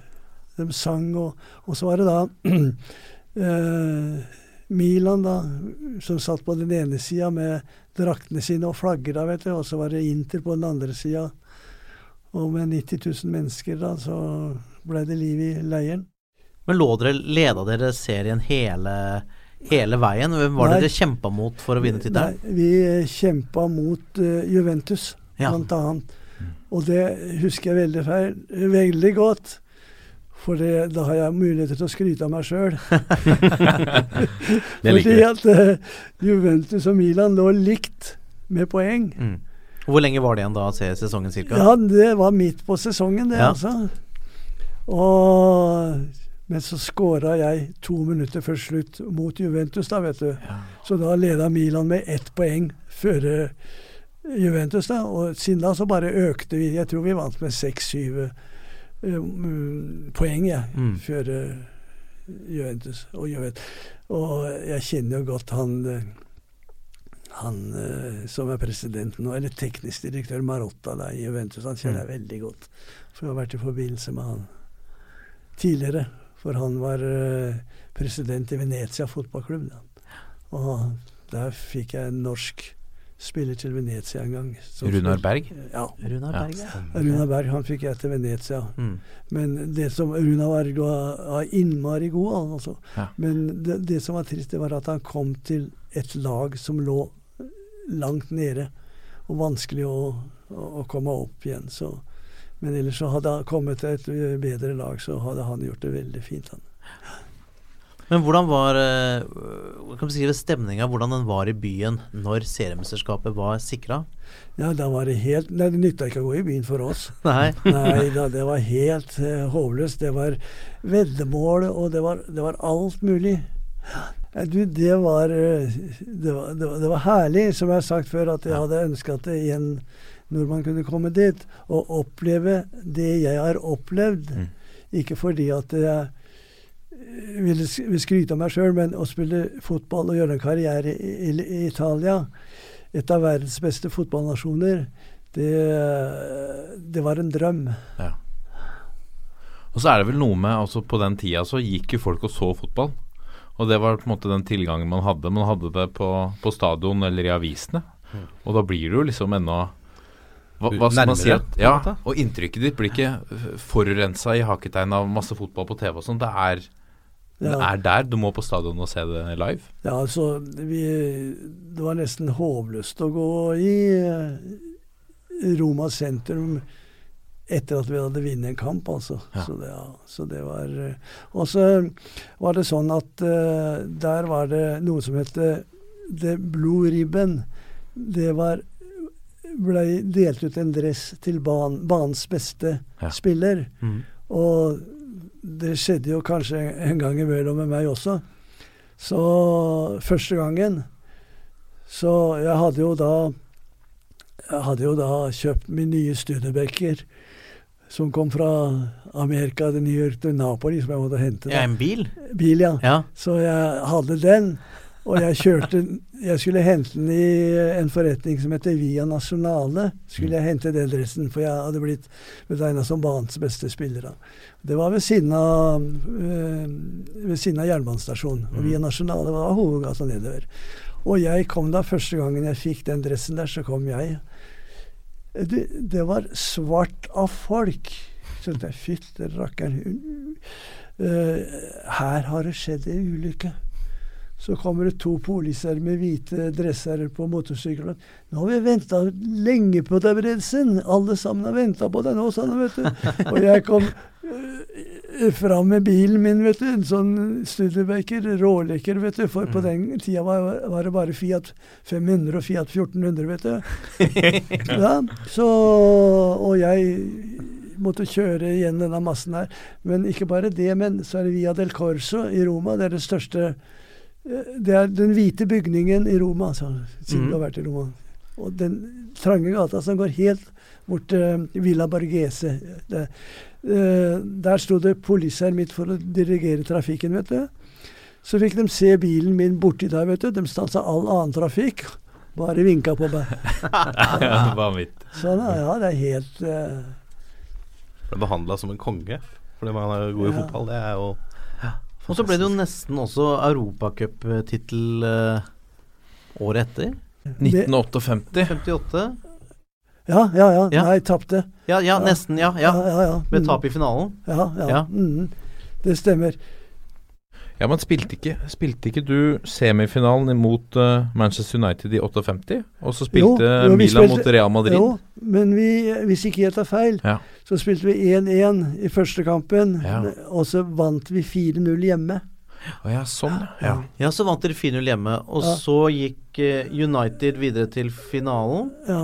H: De sang, og, og så var det da eh, Milan, da, som satt på den ene sida med draktene sine og flagger, da, vet du, og så var det Inter på den andre sida. Og med 90 000 mennesker, da, så ble det liv i leiren.
F: Men lå dere, leda dere serien hele, hele veien? Hvem var det dere kjempa mot for å vinne tittelen?
H: Nei, vi kjempa mot uh, Juventus,
F: Ja.
H: blant annet. Og det husker jeg veldig, feil, veldig godt. For det, da har jeg muligheter til å skryte av meg sjøl. Fordi at uh, Juventus og Milan lå likt med poeng.
F: Mm. Hvor lenge var det igjen da av sesongen cirka?
H: Ja, Det var midt på sesongen, det,
F: ja.
H: altså. Og, men så skåra jeg to minutter før slutt mot Juventus, da, vet du. Ja. Så da leda Milan med ett poeng før eh, Juventus, da. Og siden da så bare økte vi. Jeg tror vi vant med 6-7. Eh, mm, poenget
F: mm.
H: før eh, Juventus og Juventus. Og jeg kjenner jo godt han eh, han som er president nå, eller teknisk direktør Marotta da, i Juventus, han kjenner mm. jeg veldig godt. For jeg har vært i forbindelse med han tidligere. For han var president i Venezia fotballklubb. Da. Og der fikk jeg en norsk spiller til Venezia en gang.
E: Runar Berg?
H: Ja.
F: Runar Berg, ja.
H: Runar Berg han fikk jeg til Venezia.
F: Mm.
H: Men det som Runar Berg var, var innmari god, han, altså.
E: Ja.
H: Men det, det som var trist, det var at han kom til et lag som lå langt nede. Og vanskelig å, å, å komme opp igjen. Så. Men ellers så hadde han kommet til et bedre lag, så hadde han gjort det veldig fint. Han.
F: Men hvordan var eh, kan beskrive stemninga, hvordan den var i byen når seriemesterskapet var sikra?
H: Ja, da var det helt Nei, det nytta ikke å gå i byen for oss.
F: Nei.
H: Nei da, det var helt uh, håpløst. Det var veddemål, og det var, det var alt mulig. Ja, Du, det var, eh, det var det var det var herlig, som jeg har sagt før, at jeg hadde ønska at igjen nordmann kunne komme dit og oppleve det jeg har opplevd. Ikke fordi at jeg ville vil skryte av meg sjøl, men å spille fotball og gjøre en karriere i, i, i Italia, et av verdens beste fotballnasjoner, det, det var en drøm.
E: Ja. Og så er det vel noe med altså På den tida så gikk jo folk og så fotball. Og det var på en måte den tilgangen man hadde. Man hadde det på, på stadion eller i avisene. Og da blir det jo liksom ennå hva, hva skal man si? At, ja, og inntrykket ditt blir ikke forurensa i haketegn av masse fotball på TV og sånn. Det er, det
H: Ja.
E: er der. Du må på stadion og se det live.
H: Ja, altså vi, Det var nesten håpløst å gå i eh, Roma sentrum etter at vi hadde vunnet en kamp, altså.
E: Ja.
H: Så, det, ja, så det var eh, Og så var det sånn at uh, der var det noe som het The Blue Ribbon. Det var blei delt ut en dress til ban, banens beste
E: Ja.
H: spiller.
F: Mm.
H: Og det skjedde jo kanskje en gang imellom med meg også. Så første gangen Så jeg hadde jo da Jeg hadde jo da kjøpt min nye Studebaker som kom fra Amerika, det New York til Napoli, som jeg måtte hente.
F: Ja, en bil?
H: Bil, ja.
F: Ja.
H: Så jeg hadde den. Og jeg kjørte Jeg skulle hente den i en forretning som heter Via Nasjonale. Skulle jeg hente den dressen, for jeg hadde blitt betegna som banens beste spiller. Det var ved siden av, øh, ved siden av jernbanestasjonen. Og Via Nasjonale var hovedgata nedover. Og jeg kom da første gangen jeg fikk den dressen der, så kom jeg. Det, det var svart av folk. Så tenkte jeg fytte rakkeren. Uh, her har det skjedd en ulykke. Så kommer det to poliser med hvite dresser på motorsykler. 'Nå har vi venta lenge på deg, Bredsen. Alle sammen har venta på deg nå', sa han, vet du. Og jeg kom øh, fram med bilen min, vet du. En sånn Studebaker, råleker, vet du. For på den tida var, var det bare Fiat 500 og Fiat 1400, vet du. Ja, så Og jeg måtte kjøre igjen denne massen her. Men ikke bare det, men så er det Via del Corso i Roma. Det er det største eh, Det er den hvite bygningen i Roma, altså, siden du har vært i Roma. Og den trange gata som går helt bort til Villa Bargese. Det, uh, der sto det poliser midt for å dirigere trafikken, vet du. Så fikk de se bilen min borti der, vet du. De stansa all annen trafikk. Bare vinka på meg. Sånn, ja, det er helt uh...
G: Ble behandla som en konge fordi man er god i
H: Ja.
G: fotball. Det er jo
F: Og så ble det jo nesten også europacuptittel uh, året etter.
E: 1958.
F: 58.
H: Ja, ja, ja.
F: Ja.
H: Nei, tapte.
F: Ja, ja, nesten. Ja. ja.
H: Ja, ja, ja.
F: Ved
H: Mm.
F: tap i finalen.
H: Ja, ja.
F: Ja.
H: mhm. Det stemmer.
E: Ja, men spilte ikke, spilte ikke du semifinalen imot uh, Manchester United i 58? Og så spilte
H: Jo, jo,
E: Milan
H: spilte-
E: mot Real Madrid?
H: Jo, men vi, hvis ikke jeg tar feil,
E: Ja.
H: så spilte vi 1-1 i første kampen.
E: Ja.
H: Og så vant vi 4-0 hjemme.
E: Å ja, sånn, ja.
F: Ja, så vant dere 4-0 hjemme, og
H: Ja.
F: så gikk eh, United videre til finalen.
H: Ja.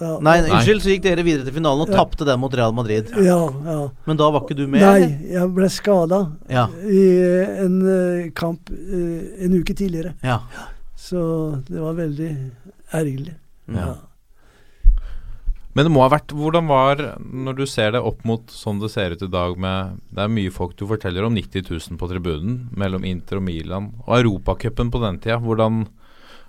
H: Ja.
F: Nei,
E: Nei.
F: unnskyld, så gikk dere videre til finalen og
H: Ja.
F: tapte den mot Real Madrid.
H: Ja, ja.
F: Men da var ikke du med?
H: Nei, jeg ble skada
F: Ja.
H: i eh, en eh, kamp eh, en uke tidligere.
F: ja.
H: Så det var veldig ergerlig.
E: Ja. Men det må ha vært Hvordan var Når du ser det opp mot sånn det ser ut i dag med Det er mye folk du forteller om 90 000 på tribunen mellom Inter og Milan. Og Europacupen på den tida, hvordan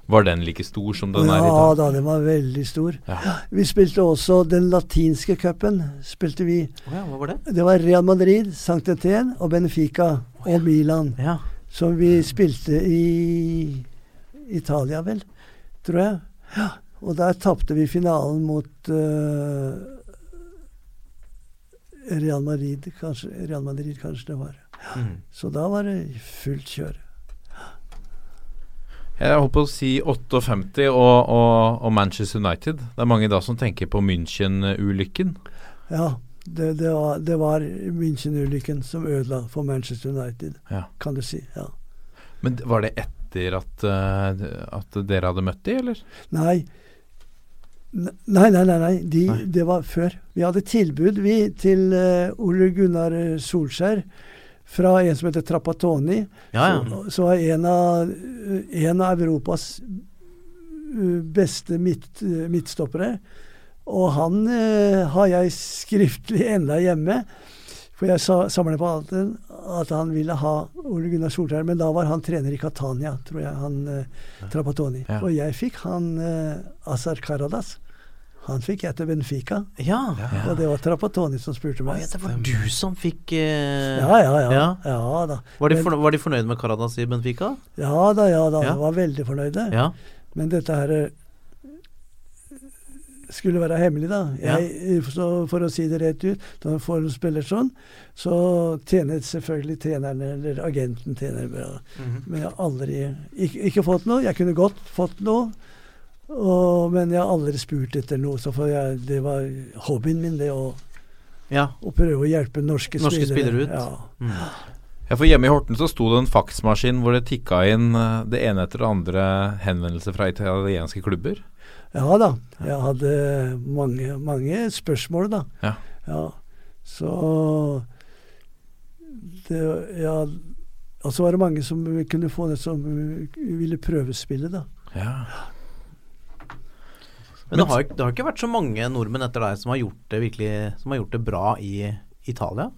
E: var den like stor som den er i
H: Ja da, den var veldig stor.
E: Ja.
H: Vi spilte også den latinske cupen. spilte vi
F: Oh, ja, hva var det?
H: Det var Real Madrid, Sankt Etienne og Benfica og Milan
F: Ja.
H: som vi spilte i Italia, vel, tror jeg. Ja. Og der tapte vi finalen mot uh, Real Madrid, kanskje. Real Madrid, kanskje det var.
F: Mm.
H: Så da var det fullt kjør.
E: Jeg holdt på å si 58 og, og, og Manchester United. Det er mange da som tenker på München-ulykken.
H: Ja, det, det var, det var München-ulykken som ødela for Manchester United,
E: Ja.
H: kan du si. ja.
E: Men var det etter at, eh, at dere hadde møtt de, eller?
H: Nei. Nei, nei, nei. nei. De,
E: Nei.
H: Det var før. Vi hadde tilbud vi til eh, Ole Gunnar Solskjær fra en som heter Trappatoni.
F: Ja, ja.
H: Som var en av, en av Europas eh, beste midt, midtstoppere. Og han eh, har jeg skriftlig enda hjemme. For jeg sa samlet på alt den, at han ville ha Ole Gunnar Solskjær, men da var han trener i Catania, tror jeg, han eh, Trapattoni.
E: Ja.
H: Og jeg fikk han eh, Azar Karadas. Han fikk jeg til Benfica.
F: Ja.
H: Og det var Trapattoni som spurte
F: meg.
H: meg.
F: det var du som fikk eh,
H: Ja, ja, ja.
F: Ja.
H: ja da.
F: Var, de
H: Men-
F: var de fornøyd med Caradas i Benfica?
H: Ja da, ja da.
F: Ja.
H: Var veldig fornøyde.
F: Ja.
H: Men dette her eh, skulle være hemmelig, da. Jeg, så for å si det rett ut, når man får en spiller sånn, så tjener selvfølgelig treneren eller agenten tjener bra.
F: Mhm.
H: Men jeg har aldri ikke, ikke fått noe. Jeg kunne godt fått noe, og, men jeg har aldri spurt etter noe. Så for jeg, det var hobbyen min, det å,
F: ja.
H: å prøve å hjelpe norske,
F: Norske spillere ut.
H: Ja.
F: Mm.
E: Ja, for Hjemme i Horten så sto det en faksmaskin hvor det tikka inn eh, det ene etter det andre henvendelser fra italienske klubber.
H: Ja da. Jeg hadde mange, mange spørsmål, da.
E: Ja.
H: Ja. Så det, ja, Og så var det mange som kunne få det som ville prøvespille, da.
E: Ja.
F: Men det har, det har ikke vært så mange nordmenn etter deg som har gjort det virkelig Som har gjort det bra i Italia?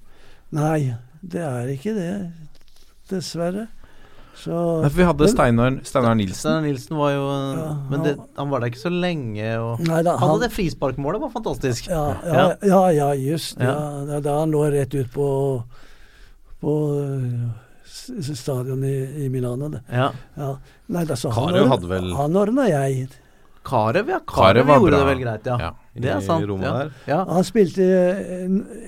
H: Nei, det er ikke det. Dessverre. Så
E: Nei, for vi hadde Steinar, Steinar Nilsen.
F: Steinar Nilsen var jo
H: Ja,
F: Men det,
H: han-
F: var der ikke så lenge. Og
H: Nei da,
F: han
H: han-
F: hadde det frisparkmålet, var fantastisk.
H: Ja, ja, ja, ja just
F: Ja.
H: ja. Da, da han lå rett ut på, på stadion i, i Milano.
F: Ja.
H: Ja. Nei, da, så
G: Kario
H: han,
G: hadde vel-
H: han ordna jeg.
F: Karev, ja.
E: Karev
F: Karev gjorde
E: bra.
F: det vel greit, ja.
E: Ja.
F: Det er sant. Ja. Ja.
H: Han spilte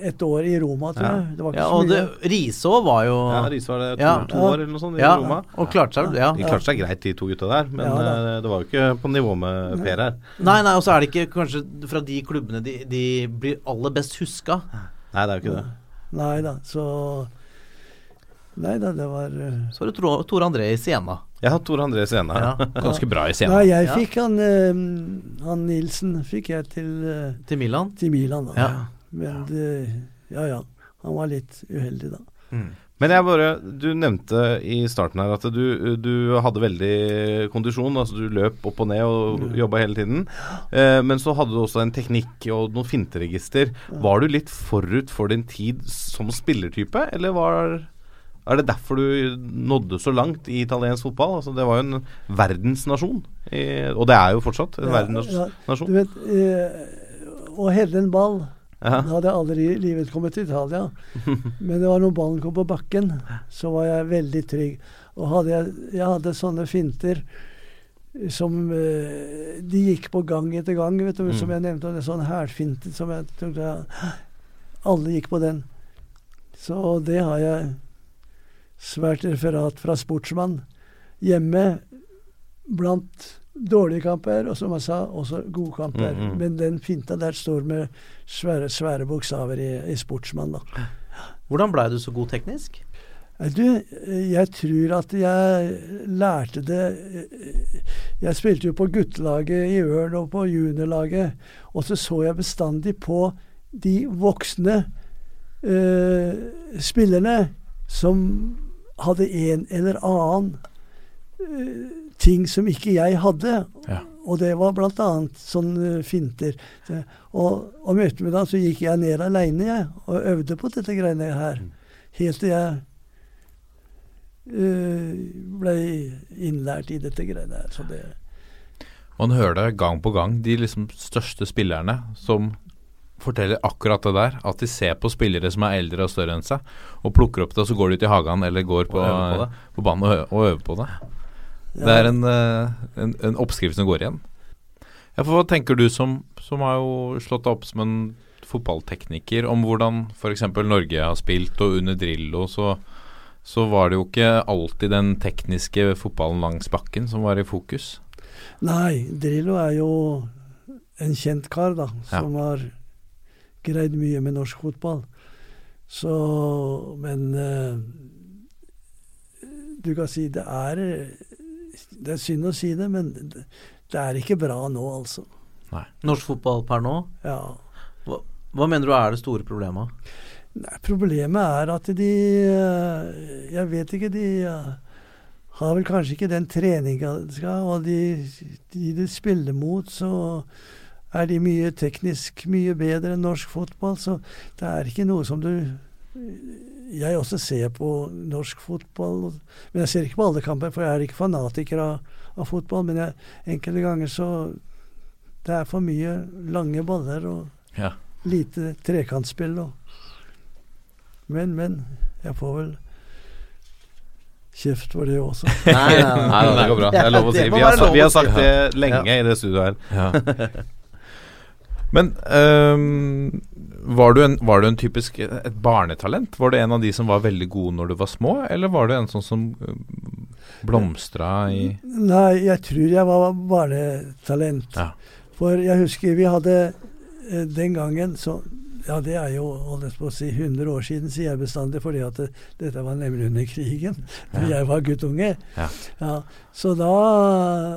H: et år i Roma, tror
G: Ja.
H: jeg. Det var ikke
F: ja,
H: så mye.
F: det, Riise var jo
G: Ja, Riso var det to,
F: Ja.
G: to år eller noe sånt i Roma.
F: og klarte seg ja.
G: De klarte seg greit, de to gutta der, men
H: Ja,
G: eh, det var jo ikke på nivå med Per her.
F: Nei, nei, og så er det ikke kanskje fra de klubbene de, de blir aller best huska.
G: Nei, det er jo ikke det.
H: Nei da, så Nei da, det var eh,
F: Så var det Tore Tor André i Siena.
G: Jeg har Tor André Sena.
F: Ja.
E: Ganske bra i scenen.
H: Nei, jeg
F: Ja.
H: fikk han eh, Han Nilsen fikk jeg til, eh,
F: Til Milan.
H: til Milan, da.
F: Ja.
H: Men det Ja ja. Han var litt uheldig, da.
G: Men jeg bare, du nevnte i starten her at du, du hadde veldig kondisjon. altså Du løp opp og ned og jobba hele tiden. Eh, men så hadde du også en teknikk og noen finteregister. Var du litt forut for din tid som spillertype, eller var er det derfor du nådde så langt i italiensk fotball? Altså Det var jo en verdensnasjon, og det er jo fortsatt en
H: Ja,
G: verdensnasjon.
H: Du vet, eh, å helle en ball
G: Ja.
H: Da hadde jeg aldri i livet kommet til Italia. Men det var når ballen kom på bakken, så var jeg veldig trygg. Og hadde jeg, jeg hadde sånne finter som eh, De gikk på gang etter gang, vet du, som jeg nevnte. Er sånn hælfinte som jeg tok Alle gikk på den. Så det har jeg svært referat fra sportsmann. Hjemme blant dårlige kamper, og som jeg sa, også gode kamper.
G: Mm, -hmm.
H: Men den finta der står med svære, svære bokstaver i, i sportsmann, da.
F: Hvordan blei du så god teknisk?
H: Du, jeg tror at jeg lærte det Jeg spilte jo på guttelaget i Ørn og på juniorlaget, og så så jeg bestandig på de voksne eh, spillerne som hadde en eller annen uh, ting som ikke jeg hadde.
E: Ja.
H: Og det var bl.a. sånne finter. Så, og om ettermiddagen så gikk jeg ned aleine, jeg, og øvde på dette greiene her. Helt til jeg uh, ble innlært i dette greiene her. Så det
E: Man hører det gang på gang, de liksom største spillerne som forteller akkurat det der. At de ser på spillere som er eldre og større enn seg, og plukker opp det, og så går de ut i hagen eller går på,
G: på
E: på banen og, og øver på det. Det er en, en, en oppskrift som går igjen. Ja, for Hva tenker du som, som har jo slått deg opp som en fotballtekniker, om hvordan f.eks. Norge har spilt, og under Drillo så, så var det jo ikke alltid den tekniske fotballen langs bakken som var i fokus.
H: Nei, Drillo er jo en kjent kar, da,
E: Ja.
H: som har greid mye med norsk fotball. Så Men uh, du kan si det er Det er synd å si det, men det, er ikke bra nå, altså. Nei.
F: Norsk fotball per nå?
H: Ja.
F: Hva, hva mener du er det store problemet?
H: Nei, problemet er at de eh, Jeg vet ikke, de eh, har vel kanskje ikke den treninga de skal, og de, de de spiller mot, så er de mye teknisk mye bedre enn norsk fotball. Så det er ikke noe som du Jeg også ser på norsk fotball, men jeg ser ikke på alle kamper, for jeg er ikke fanatiker av, av fotball. Men jeg, enkelte ganger så Det er for mye lange baller og
E: Ja.
H: lite trekantspill. Og. Men, men. Jeg får vel kjeft for det også.
F: Nei,
G: Nei, da, det går bra. Det er lov å si. Vi har, vi har sagt det lenge i det studioet her.
E: Men um, var, du en, var du en typisk et barnetalent? Var du en av de som var veldig gode når du var små, eller var du en sånn som øhm, blomstra i
H: Nei, jeg tror jeg var barnetalent.
E: Ja.
H: For jeg husker vi hadde eh, den gangen så Ja, det er jo holdt på å si 100 år siden, sier jeg bestandig, fordi at det, dette var nemlig under krigen. Da
E: Ja.
H: jeg var guttunge.
E: Ja.
H: Ja, så da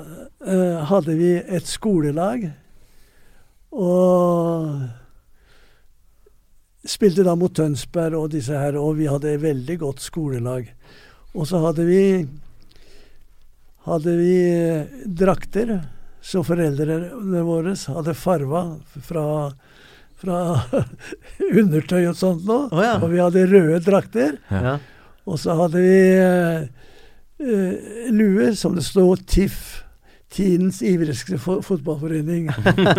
H: uh, hadde vi et skolelag. Og spilte da mot Tønsberg og disse her, og vi hadde et veldig godt skolelag. Og så hadde vi hadde vi eh, drakter som foreldrene våre hadde farva fra, fra undertøy og sånt noe.
F: Oh, ja.
H: Og vi hadde røde drakter.
F: Ja.
H: Og så hadde vi eh, lue luer som det stod TIFF. Tidens ivrigste fo fotballforening.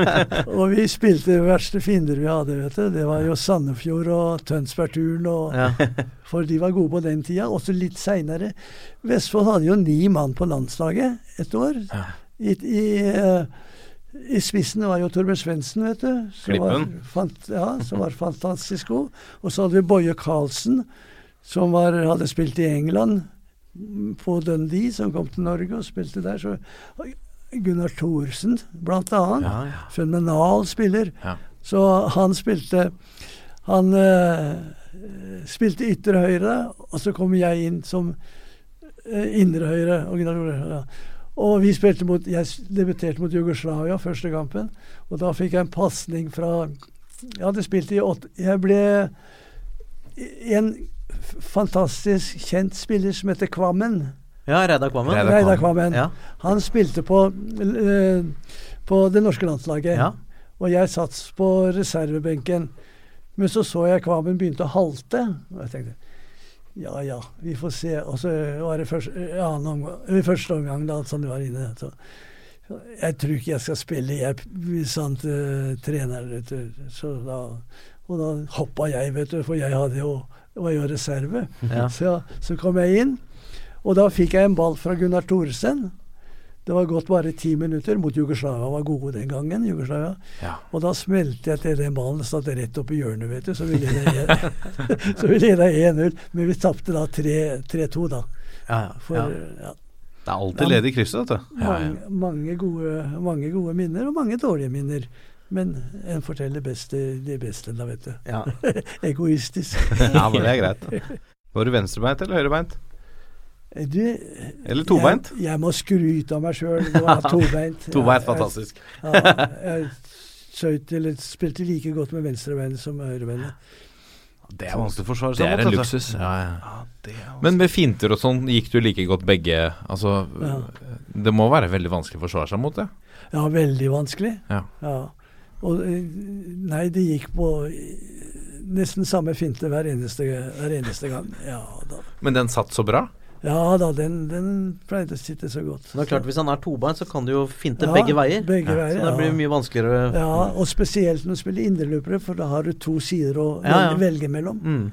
H: og vi spilte de verste fiender vi hadde, vet du. Det var jo Sandefjord og Tønsbergturen og
F: Ja.
H: For de var gode på den tida. Også litt seinere. Vestfold hadde jo ni mann på landslaget et år. I, i, uh, I spissen var jo Torbjørn Svendsen, vet du. Som var, fant, ja, som var fantastisk god. Og så hadde vi Boje Karlsen, som var, hadde spilt i England, på Dundee, som kom til Norge og spilte der. Så Gunnar Thorsen, blant annet.
F: Ja, ja.
H: Fenomenal spiller.
E: Ja.
H: Så han spilte Han uh, spilte ytre høyre, og så kom jeg inn som uh, indre høyre. Og, ja. og vi spilte mot Jeg debuterte mot Jugoslavia første kampen, og da fikk jeg en pasning fra Jeg hadde spilt i åtte Jeg ble en f- fantastisk kjent spiller som heter Kvammen.
F: Ja, Reidar Kvammen.
E: Reidar Kvammen.
H: Kvammen.
F: Ja.
H: Han spilte på, eh, på det norske landslaget.
F: Ja.
H: Og jeg satt på reservebenken. Men så så jeg Kvammen begynte å halte. Og jeg tenkte ja ja, vi får se. Og så var det første, ja, omgang, første omgang da Sonny var inne. Så, så jeg tror ikke jeg skal spille, jeg, hvis han uh, trener, vet du. Så da, Og da hoppa jeg, vet du, for jeg hadde jo, var jo reserve.
F: Ja.
H: Så, så kom jeg inn, og da fikk jeg en ball fra Gunnar Thoresen. Det var gått bare ti minutter mot Jugoslavia. var gode den gangen. Jugoslavia.
E: Ja.
H: Og da smelte jeg til den ballen. Satt rett opp i hjørnet, vet du. Så vi leda så leda 1-0. Men vi tapte da 3 3-2, da.
F: Ja,
H: For
F: ja.
H: ja.
G: Det er alltid ledig i krysset, vet du.
E: Ja, ja.
H: Mange, mange, gode, mange gode minner, og mange dårlige minner. Men en forteller best de det beste, da, vet du.
F: Ja.
H: Egoistisk.
G: Ja, men det er greit. Var du venstrebeint eller høyrebeint?
H: Du,
G: Eller tobeint?
H: Jeg, jeg må skryte av meg sjøl. Tobeint.
G: Tobeint, fantastisk.
H: Ja, jeg skjøt, eller spilte like godt med venstrebeinet som høyrebeinet.
G: Det er vanskelig å forsvare
E: Det er en
G: vet
E: luksus. Ja, ja.
G: Ja, er.
E: Men med finter og sånn, gikk du like godt begge? Altså,
H: Ja.
E: det må være veldig vanskelig å forsvare seg mot det?
H: Ja, veldig vanskelig.
E: Ja.
H: Og eh, nei, det gikk på eh, nesten samme finte hver eneste, hver eneste gang. Ja da.
E: Men den satt så bra?
H: Ja da, den, den pleide å sitte så godt.
F: Men det er klart, Hvis han er tobeint, så kan du jo finte
H: Ja,
F: begge veier.
H: begge
F: Ja.
H: veier,
F: Så det blir mye vanskeligere.
H: Ja, og spesielt når du spiller indreløpere, for da har du to sider å
F: Ja, ja.
H: velge, velge mellom.
F: Mm.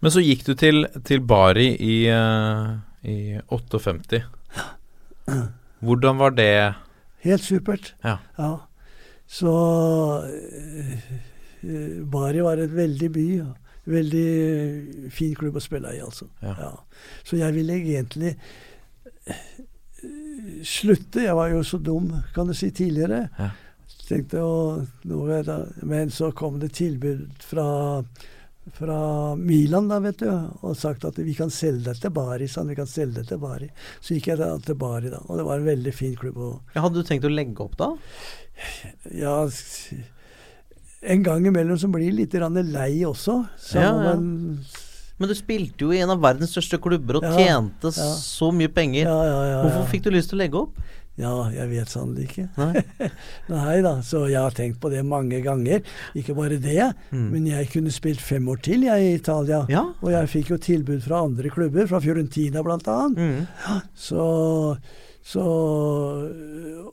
E: Men så gikk du til, til Bari i, eh, i 58. Hvordan var det
H: Helt supert.
E: Ja.
H: Så eh, eh, Bari var et veldig by. Veldig fin klubb å spille i, altså.
E: Ja.
H: Så jeg ville egentlig eh, slutte. Jeg var jo så dum, kan du si, tidligere.
E: Ja.
H: Tenkte å Men så kom det tilbud fra, fra Milan, da, vet du, og sagt at vi kan selge deg til Bari. Sånn, vi kan selge deg til Bari. Så gikk jeg da til Bari, da. Og det var en veldig fin klubb. Og
F: Ja, hadde du tenkt å legge opp da?
H: Ja, en gang imellom så blir jeg litt lei også. Så
F: Ja, ja.
H: man
F: Men du spilte jo i en av verdens største klubber og
H: Ja,
F: tjente
H: ja.
F: så mye penger.
H: ja,
F: Hvorfor fikk du lyst til å legge opp?
H: Ja, jeg vet sannelig ikke.
F: Nei.
H: Nei da, så jeg har tenkt på det mange ganger. Ikke bare det,
F: Mm.
H: men jeg kunne spilt fem år til jeg i Italia.
F: Ja.
H: Og jeg fikk jo tilbud fra andre klubber, fra Fiorentina annet.
F: Mm.
H: Så, så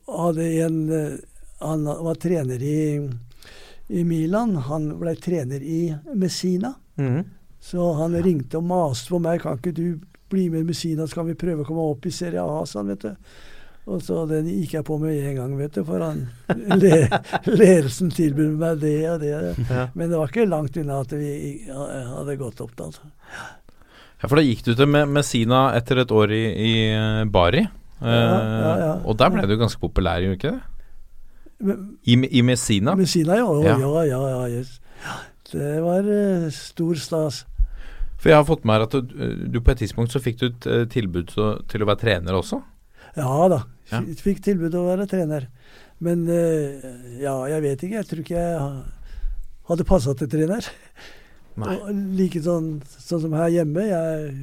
H: hadde en øh, Han var trener i, i Milan. Han ble trener i Messina.
F: Mm.
H: Så han ringte og maste på meg. Kan ikke du bli med i Messina, så kan vi prøve å komme opp i Serie A, sa han, vet du. Og så den gikk jeg på med en gang, vet du, for han le, ledelsen tilbød meg det og det.
F: Ja.
H: Men det var ikke langt unna at vi hadde gått opp da. altså.
E: Ja, for da gikk du til Messina etter et år i, i eh, Bari. Eh,
H: ja, ja.
E: Og der ble du ganske populær, gjorde du ikke det? I, I Messina?
H: Messina, ja.
E: Ja.
H: Ja, ja, ja. ja, yes. Det var uh, stor stas.
E: For jeg har fått med meg at du, du på et tidspunkt så fikk du et eh, tilbud til å være trener også.
H: Ja da.
E: Ja.
H: Fikk tilbud å være trener. Men uh, ja, jeg vet ikke. Jeg tror ikke jeg hadde passa til trener.
E: Nei.
H: Og like sånn, sånn som her hjemme. Jeg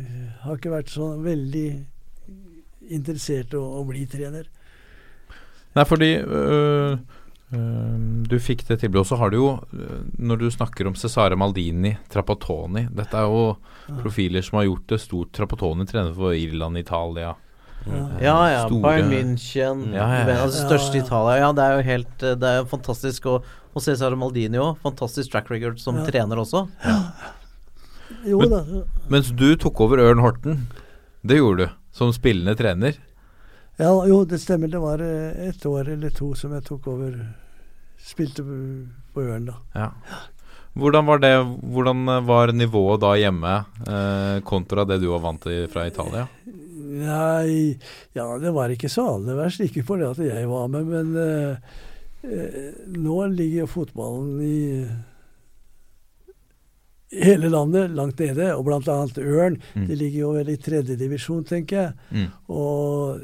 H: har ikke vært så veldig interessert i å, å bli trener.
E: Nei, fordi øh, øh, du fikk det tilbudet. Og så har du jo, øh, når du snakker om Cesare Maldini, Trapattoni Dette er jo profiler som har gjort det stort. Trapattoni trener for Irland, Italia.
F: Ja, ja.
E: Store-
F: Bayern München,
E: Ja, ja, ja.
F: altså største
H: Ja, ja.
F: Italia. Ja, det er jo helt eh, Det er jo fantastisk. Og, og Cesar Maldini òg. Fantastisk track record som
H: Ja.
F: trener også.
H: Jo
E: Men-
H: da.
E: Mens du tok over Ørn Horten. Det gjorde du, som spillende trener.
H: Ja, jo, det stemmer. Det var eh, et år eller to som jeg tok over Spilte på Ørn, da.
E: Ja. Hvordan var det Hvordan var nivået da hjemme eh, kontra det du var vant til fra Italia?
H: Nei, ja, det var ikke så aller verst. Ikke for det at jeg var med, men eh, eh, nå ligger jo fotballen i hele landet langt nede, og annet Ørn.
E: Mm.
H: De ligger jo vel i tredje divisjon, tenker jeg.
E: Mm.
H: Og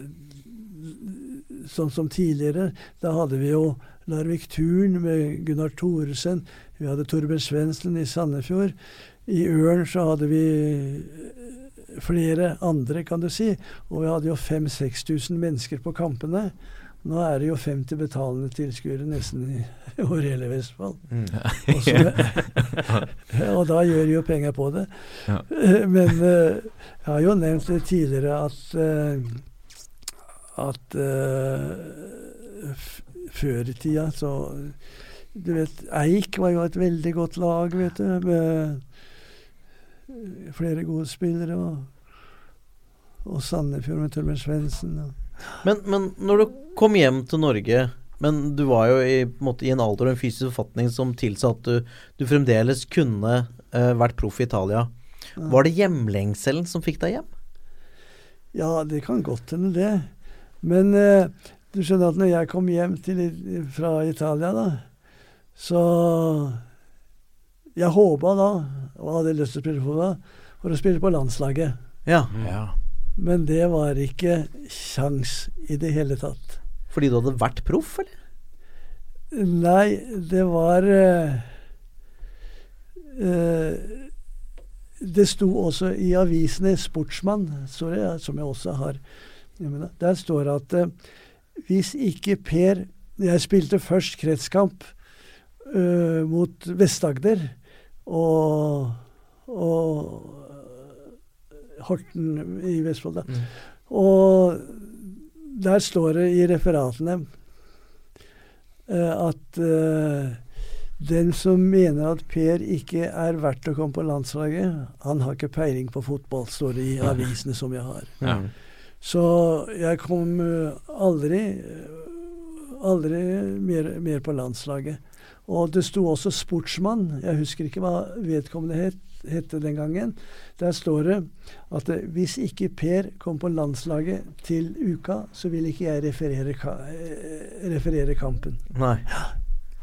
H: sånn som tidligere, da hadde vi jo Larvik Turn med Gunnar Thoresen. Vi hadde Torben Svendsen i Sandefjord. I Ørn så hadde vi eh, flere andre, kan du si. Og vi hadde jo 5000-6000 mennesker på kampene. Nå er det jo 50 betalende tilskuere nesten i over hele Vestfold. Og, så, og da gjør de jo penger på det.
E: Ja.
H: Men eh, jeg har jo nevnt tidligere at eh, at uh, før i tida så Du vet, Eik var jo et veldig godt lag, vet du. Med flere gode spillere. Og, og Sandefjord med Torben Svendsen.
F: Men, men når du kom hjem til Norge Men du var jo i, en, måte, i en alder og en fysisk forfatning som tilsa at du, du fremdeles kunne eh, vært proff i Italia. Var det hjemlengselen som fikk deg hjem?
H: Ja, det kan godt hende, det. Men eh, du skjønner at når jeg kom hjem til, fra Italia, da, så Jeg håpa da, og hadde lyst til å spille fotball, for å spille på landslaget.
F: Ja.
H: Men det var ikke kjangs i det hele tatt.
F: Fordi du hadde vært proff, eller?
H: Nei, det var eh, eh, Det sto også i avisene Sportsmann, sorry, som jeg også har Der står det at eh, hvis ikke Per Jeg spilte først kretskamp uh, mot Vest-Agder og, og Horten i Vestfold. Da. Og der står det i referatene uh, at uh, den som mener at Per ikke er verdt å komme på landslaget, han har ikke peiling på fotball, står det i avisene som jeg har.
E: Ja.
H: Så jeg kom eh, aldri aldri mer, mer på landslaget. Og det sto også 'sportsmann'. Jeg husker ikke hva vedkommende het, hette den gangen. Der står det at eh, hvis ikke Per kom på landslaget til uka, så vil ikke jeg referere, ka eh, referere kampen.
F: Nei.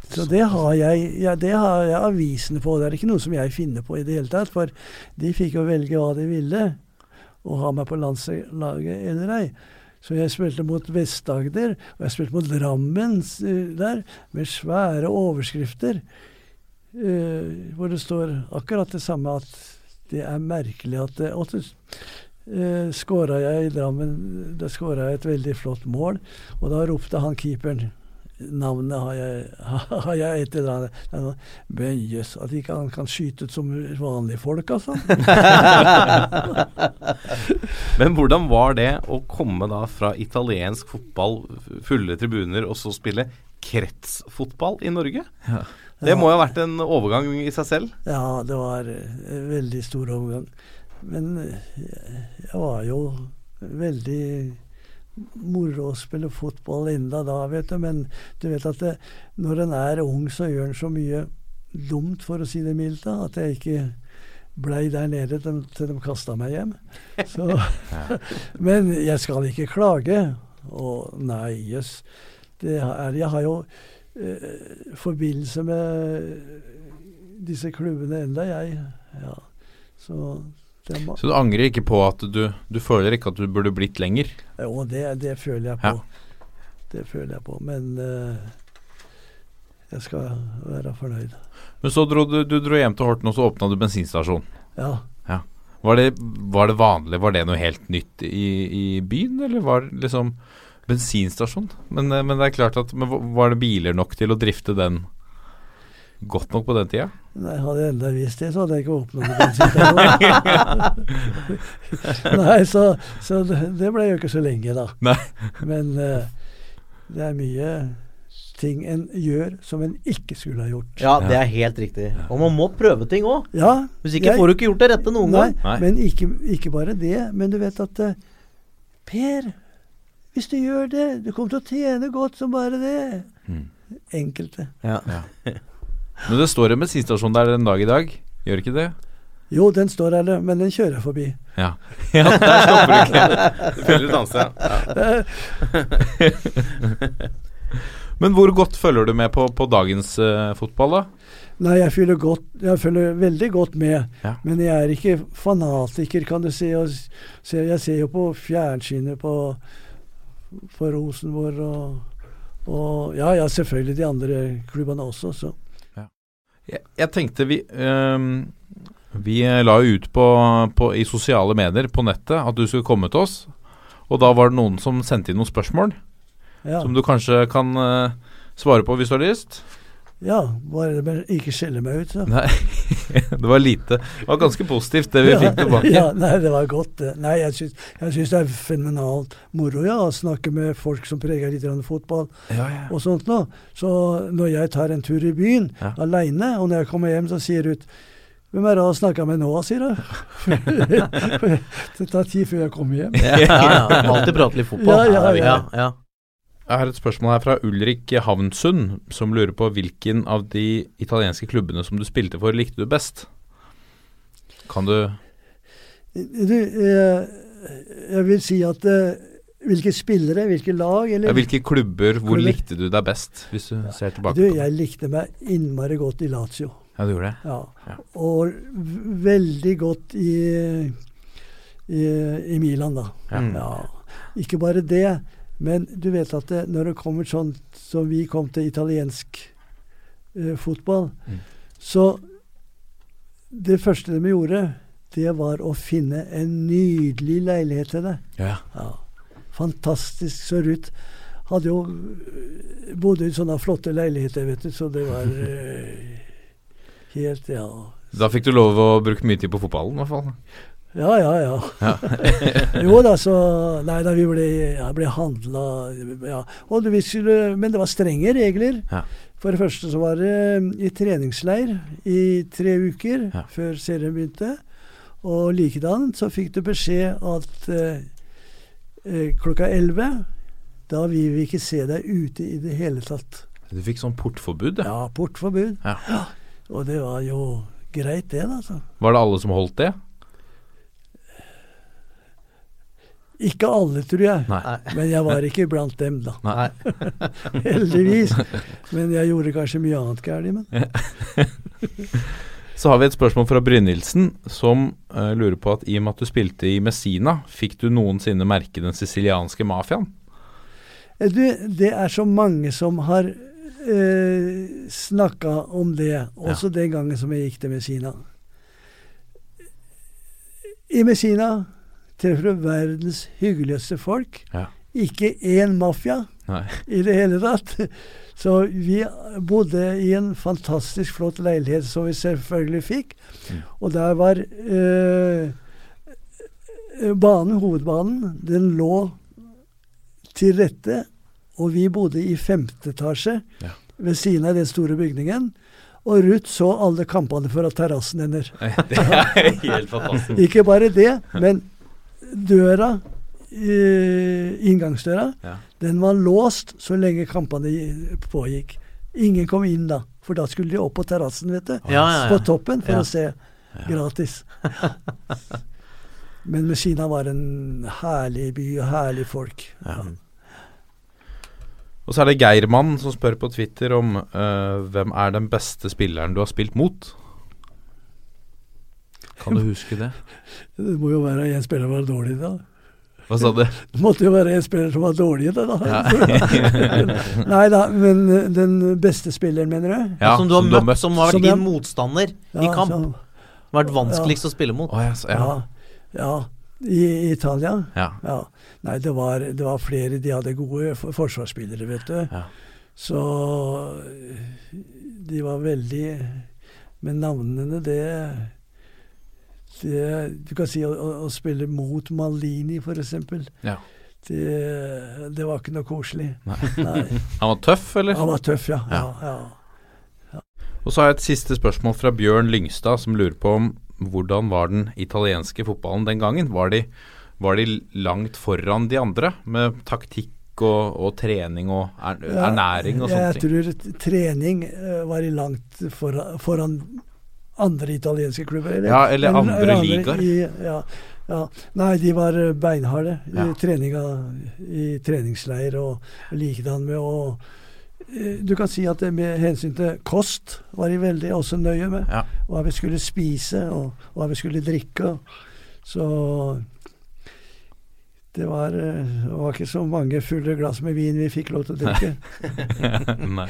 H: Så det har, jeg, ja, det har jeg avisene på. Det er ikke noe som jeg finner på i det hele tatt. For de fikk jo velge hva de ville, å ha meg på landslaget eller ei. Så jeg spilte mot Vest-Agder, og jeg spilte mot Drammen eh, der, med svære overskrifter. Uh, hvor det står akkurat det samme at det er merkelig at det, Og så uh, jeg i Drammen Da skåra jeg et veldig flott mål, og da ropte han keeperen Navnet har jeg, har jeg et eller annet Men jøss, at ikke han kan skyte ut som vanlige folk, altså.
G: Men hvordan var det å komme da fra italiensk fotball, fulle tribuner, og så spille kretsfotball i Norge? Det må jo ha vært en overgang i seg selv?
H: Ja, det var eh, en veldig stor overgang. Men eh, jeg var jo veldig moro å spille fotball enda da, vet du. Men du vet at det, når en er ung, så gjør en så mye dumt, for å si det mildt, da, at jeg ikke blei der nede til, til de kasta meg hjem. Så, men jeg skal ikke klage. Og nei, jøss. Jeg har jo eh, forbindelse med disse klubbene enda, jeg. Ja. Så må,
E: Så du angrer ikke på at du Du føler ikke at du burde blitt lenger?
H: Jo, det, det føler jeg på. Det føler jeg på. Men uh, jeg skal være fornøyd.
E: Men så dro du, du dro hjem til Horten, og så åpna du bensinstasjon.
H: Ja.
E: Var det, var det vanlig? Var det noe helt nytt i, i byen, eller var det liksom bensinstasjon? Men, eh, men det er klart at men Var det biler nok til å drifte den godt nok på den tida?
H: Nei, hadde jeg enda visst det, så hadde jeg ikke åpna bensinstasjon. Nei, så, så det, ble jo ikke så lenge, da.
E: Nei.
H: Men uh, det er mye ting en gjør som en ikke skulle ha gjort.
F: Ja, det er helt riktig. Og man må prøve ting òg.
H: Ja,
F: Hvis ikke
H: jeg-
F: får du ikke gjort det rette noen
H: Nei,
F: gang.
E: Nei.
H: men ikke, ikke bare det. Men du vet at uh, Per Hvis du gjør det, du kommer til å tjene godt som bare det. Enkelte.
F: Ja.
E: Men det står en bensinstasjon der en dag i dag, gjør ikke det?
H: Jo, den står der, men den kjører forbi.
E: Ja. ja der stopper du ikke.
G: Du følger danse, ja.
E: Men hvor godt følger du med på, på dagens uh, fotball, da?
H: Nei, jeg følger, godt, jeg følger veldig godt med.
E: Ja.
H: Men jeg er ikke fanatiker, kan du si. Og, se, jeg ser jo på fjernsynet på, på Rosenborg og, og Ja, ja, selvfølgelig de andre klubbene også, så.
E: Jeg, jeg tenkte vi ehm, Vi la jo ut på, på, i sosiale medier på nettet at du skulle komme til oss. Og da var det noen som sendte inn noen spørsmål
H: Ja,
E: som du kanskje kan eh, svare på hvis du har lyst?
H: Ja bare det med ikke skjelle meg ut, så.
E: Nei, det var lite. Det var ganske positivt det vi fikk tilbake.
H: Ja, nei, det var godt. det. Nei, jeg syns, jeg syns det er fenomenalt moro ja, å snakke med folk som preger litt fotball
E: Ja, ja.
H: og sånt nå. Så når jeg tar en tur i byen
E: Ja.
H: aleine, og når jeg kommer hjem, så sier Ruth hvem er det du har snakka med nå, sier hun. det tar tid før jeg kommer hjem.
F: Ja, ja. Alltid prate litt fotball.
H: Ja, ja, ja.
F: Ja.
E: Jeg har et spørsmål her fra Ulrik Havnsund, som lurer på hvilken av de italienske klubbene som du spilte for, likte du best? Kan du
H: Du, eh, jeg vil si at eh, hvilke spillere, hvilke lag, eller
E: ja, Hvilke klubber, hvor
H: Klubber.
E: likte du deg best, hvis du ser tilbake
H: Du,
E: på det?
H: jeg likte meg innmari godt i Lazio.
E: Ja, du gjorde det?
H: Ja.
E: Ja.
H: Og veldig godt i, i, i Milan, da.
E: Ja.
H: Ja. Ikke bare det, men du vet at det, når det kommer sånn som vi kom til italiensk eh, fotball,
E: Mm.
H: så Det første de gjorde, det var å finne en nydelig leilighet til deg.
E: Ja.
H: Ja. Fantastisk. Så Ruth hadde jo øh, bodde i sånne flotte leiligheter, vet du, så det var eh, helt Ja.
E: Da fikk du lov å bruke mye tid på fotballen, i hvert fall.
H: Ja, ja, ja. jo da, så Nei da, vi ble, ja, ble handla ja. Og vi skulle, men det var strenge regler.
E: Ja.
H: For det første så var det eh, i treningsleir i tre uker
E: Ja.
H: før serien begynte. Og likedan så fikk du beskjed at eh, eh, klokka elleve da vil vi ikke se deg ute i det hele tatt.
E: Du fikk sånn portforbud, ja.
H: Ja, portforbud.
E: Ja.
H: Og det var jo greit, det, da. Så.
E: Var det alle som holdt det?
H: Ikke alle, tror jeg.
E: Nei.
H: Men jeg var ikke blant dem, da. Heldigvis. Men jeg gjorde kanskje mye annet galt. Men
E: Så har vi et spørsmål fra Brynildsen, som uh, lurer på at i og med at du spilte i Messina, fikk du noensinne merke den sicilianske mafiaen?
H: Eh, du, det er så mange som har uh, snakka om det, også den gangen som jeg gikk til Messina. I Messina treffer du verdens hyggeligste folk.
E: Ja.
H: Ikke én mafia
E: Nei.
H: i det hele tatt. Så vi bodde i en fantastisk flott leilighet som vi selvfølgelig fikk.
E: Mm.
H: Og der var eh, banen, hovedbanen, den lå til rette. Og vi bodde i femte etasje
E: Ja.
H: ved siden av den store bygningen. Og Ruth så alle kampene fra terrassen hennes.
E: Det er helt fantastisk.
H: Ikke bare det, men døra, eh, inngangsdøra,
E: Ja.
H: den var låst så lenge kampene pågikk. Ingen kom inn da, for da skulle de opp på terrassen, vet du.
F: Ja, ja.
H: På toppen for å se gratis. Men Messina var en herlig by og herlig folk.
E: Og så er det Geirmann som spør på Twitter om uh, hvem er den beste spilleren du har spilt mot? Kan du huske det?
H: Det må jo være en spiller som var dårlig da.
E: Hva sa du?
H: Det måtte jo være en spiller som var dårlig da. da.
E: Ja.
H: Nei da, men eh, den beste spilleren, mener du?
E: Ja,
F: som du har møtt, som har vært
H: Som
F: din motstander i kamp.
H: som-
F: Vært vanskeligst å spille mot.
E: Oh, ja, ja.
H: Ja. ja. I Italia?
E: Ja.
H: Ja. Nei, det var, det var flere. De hadde gode forsvarsspillere, vet du.
E: Ja.
H: Så de var veldig Men navnene, det, det Du kan si å, å, spille mot Malini, f.eks.
E: Ja.
H: Det, det var ikke noe koselig.
E: Nei.
H: Nei.
E: Han var tøff, eller?
H: Han var tøff, ja.
E: Ja.
H: ja, ja.
E: Og så har jeg et siste spørsmål fra Bjørn Lyngstad, som lurer på om hvordan var den italienske fotballen den gangen? Var de Var de langt foran de andre med taktikk og, og trening og er, ernæring og sånne
H: jeg tror trening eh, var de langt foran, foran andre italienske klubber.
E: Ja, eller andre ligaer.
H: I, ja, ja. Nei, de var eh, beinharde
E: Ja.
H: i treninga i treningsleir og likedan med å eh, Du kan si at det med hensyn til kost var de veldig også nøye med.
E: Ja.
H: Hva vi skulle spise og hva vi skulle drikke. Så det var, eh, det var ikke så mange fulle glass med vin vi fikk lov til å drikke.
E: Nei.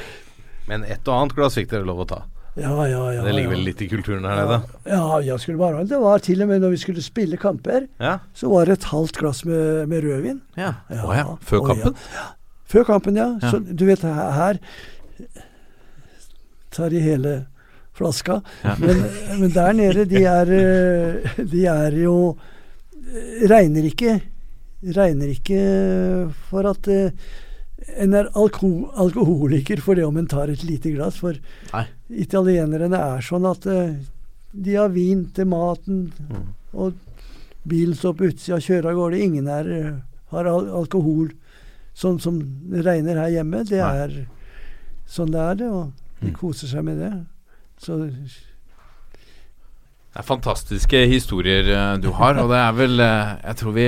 G: Men et og annet glass fikk dere lov å ta.
H: Ja, ja, ja.
G: det ligger vel litt i kulturen her nede?
H: Ja, jeg skulle bare Det var til og med når vi skulle spille kamper,
G: Ja.
H: så var det et halvt glass med, med rødvin.
F: Ja.
E: Ja, før
H: å
E: kampen?
H: Før kampen, ja. Så du vet, her, tar de hele flaska. Men, men der nede, de er eh, De er jo eh, Regner ikke Regner ikke for at eh, en er alko alkoholiker for det om en tar et lite glass. For
F: Nei.
H: Italienerne er sånn at eh, de har vin til maten, og bilen står på utsida og kjører av gårde. Ingen er, eh, har al alkohol sånn som det regner her hjemme. Det
E: Nei.
H: er sånn det er, det. Og de
E: Mm.
H: koser seg med det. Så
E: Det er fantastiske historier eh, du har, og det er vel Jeg tror vi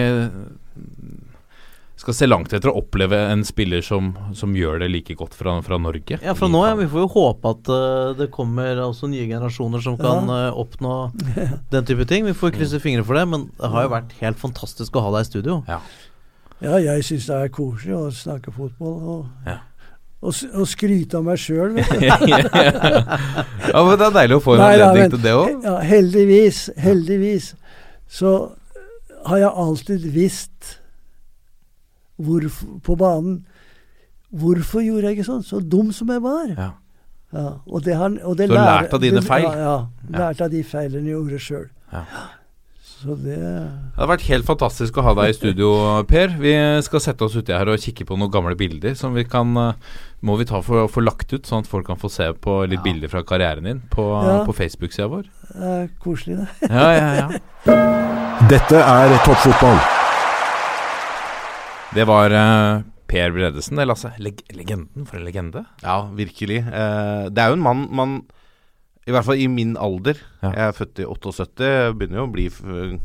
E: skal se langt etter å oppleve en spiller som, som gjør det like godt fra, fra Norge.
F: Ja, fra nå ja. Vi får jo håpe at uh, det kommer også nye generasjoner som kan uh, oppnå den type ting. Vi får krysse fingre for det, men det har jo vært helt fantastisk å ha deg i studio.
E: Ja.
H: ja, jeg syns det er koselig å snakke fotball. Og,
E: Ja.
H: Å, skryte av meg sjøl, vet du.
E: ja, men Det er deilig å få en anledning til det òg.
H: Ja, heldigvis, heldigvis så har jeg alltid visst hvorf- på banen Hvorfor gjorde jeg ikke sånn? Så dum som jeg var.
E: Ja.
H: Ja, og det har, og det
E: så
H: lærer-
E: lært av dine feil?
H: Ja, ja,
E: Ja.
H: lært av de feilene jeg gjorde sjøl.
E: Ja.
H: Så det
E: Det har vært helt fantastisk å ha deg i studio, Per. Vi skal sette oss uti her og kikke på noen gamle bilder som vi kan eh, Må vi ta for å få lagt ut, sånn at folk kan få se på litt bilder fra karrieren din på,
H: Ja.
E: på Facebook-sida vår?
H: det er koselig, det.
E: Ja, ja, ja.
I: Dette er toppfotball.
E: Det var uh, Per Bredesen, det, Lasse. Leg legenden. For en legende.
G: Ja, virkelig. Uh, det er jo en mann man I hvert fall i min alder.
E: Ja.
G: Jeg er født i 78, begynner jo å bli f-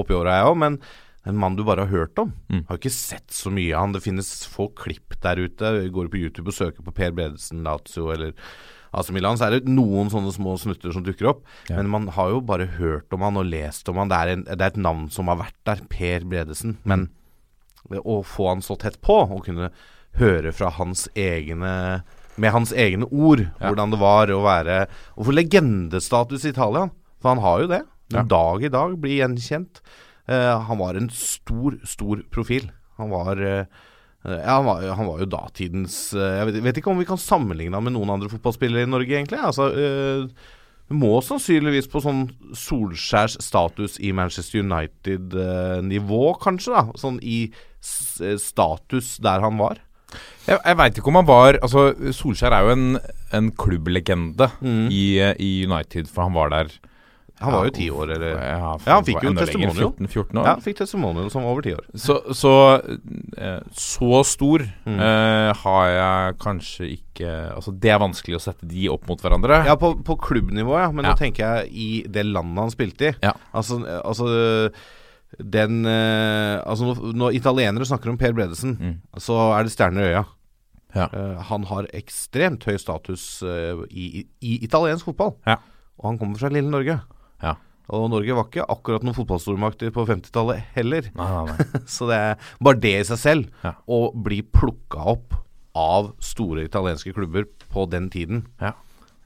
G: oppi åra jeg òg, men en mann du bare har hørt om.
E: Mm.
G: Har ikke sett så mye av han. Det finnes få klipp der ute. Går du på YouTube og søker på Per Bredesen, Lazio eller AC Milan, så er det noen sånne små snutter som dukker opp.
E: Ja.
G: Men man har jo bare hørt om han og lest om han. Det er, en, det er et navn som har vært der. Per Bredesen. Men å få han så tett på, og kunne høre fra hans egne Med hans egne ord
E: Ja.
G: hvordan det var å være Å få legendestatus i Italia. For han har jo det.
E: Ja.
G: Dag i dag blir gjenkjent. Uh, han var en stor, stor profil. Han var uh, ja, han var, han var jo datidens eh, Jeg vet, vet ikke om vi kan sammenligne han med noen andre fotballspillere i Norge, egentlig. Altså, eh, må sannsynligvis på sånn Solskjærs status i Manchester United-nivå, kanskje. da Sånn i status der han var.
E: Jeg, jeg veit ikke om han var Altså, Solskjær er jo en, en klubblegende
G: Mm.
E: i, eh, i United, for han var der
G: Han var jo ti år, eller
E: Ja,
G: Ja, han fikk jo
E: testimonium. lenger,
G: testimonial.
E: 14-14 år.
G: Ja, fikk testimonium som var over ti år.
E: Så, så, eh, så stor
G: Mm.
E: uh, har jeg kanskje ikke Altså Det er vanskelig å sette de opp mot hverandre.
G: Ja, på, på klubbnivå, ja. Men
E: Ja.
G: nå tenker jeg i det landet han spilte i.
E: Ja.
G: Altså, eh, altså den eh, Altså når, italienere snakker om Per Bredesen,
E: Mm.
G: så er det stjerner i øya.
E: Ja.
G: Eh, han har ekstremt høy status eh, i, i, i italiensk fotball.
E: Ja.
G: Og han kommer fra lille Norge.
E: Ja.
G: Og Norge var ikke akkurat noen fotballstormakter på 50-tallet heller.
E: Nei, nei, nei.
G: Så det er bare det i seg selv, å bli plukka opp av store italienske klubber på den tiden,
E: Ja.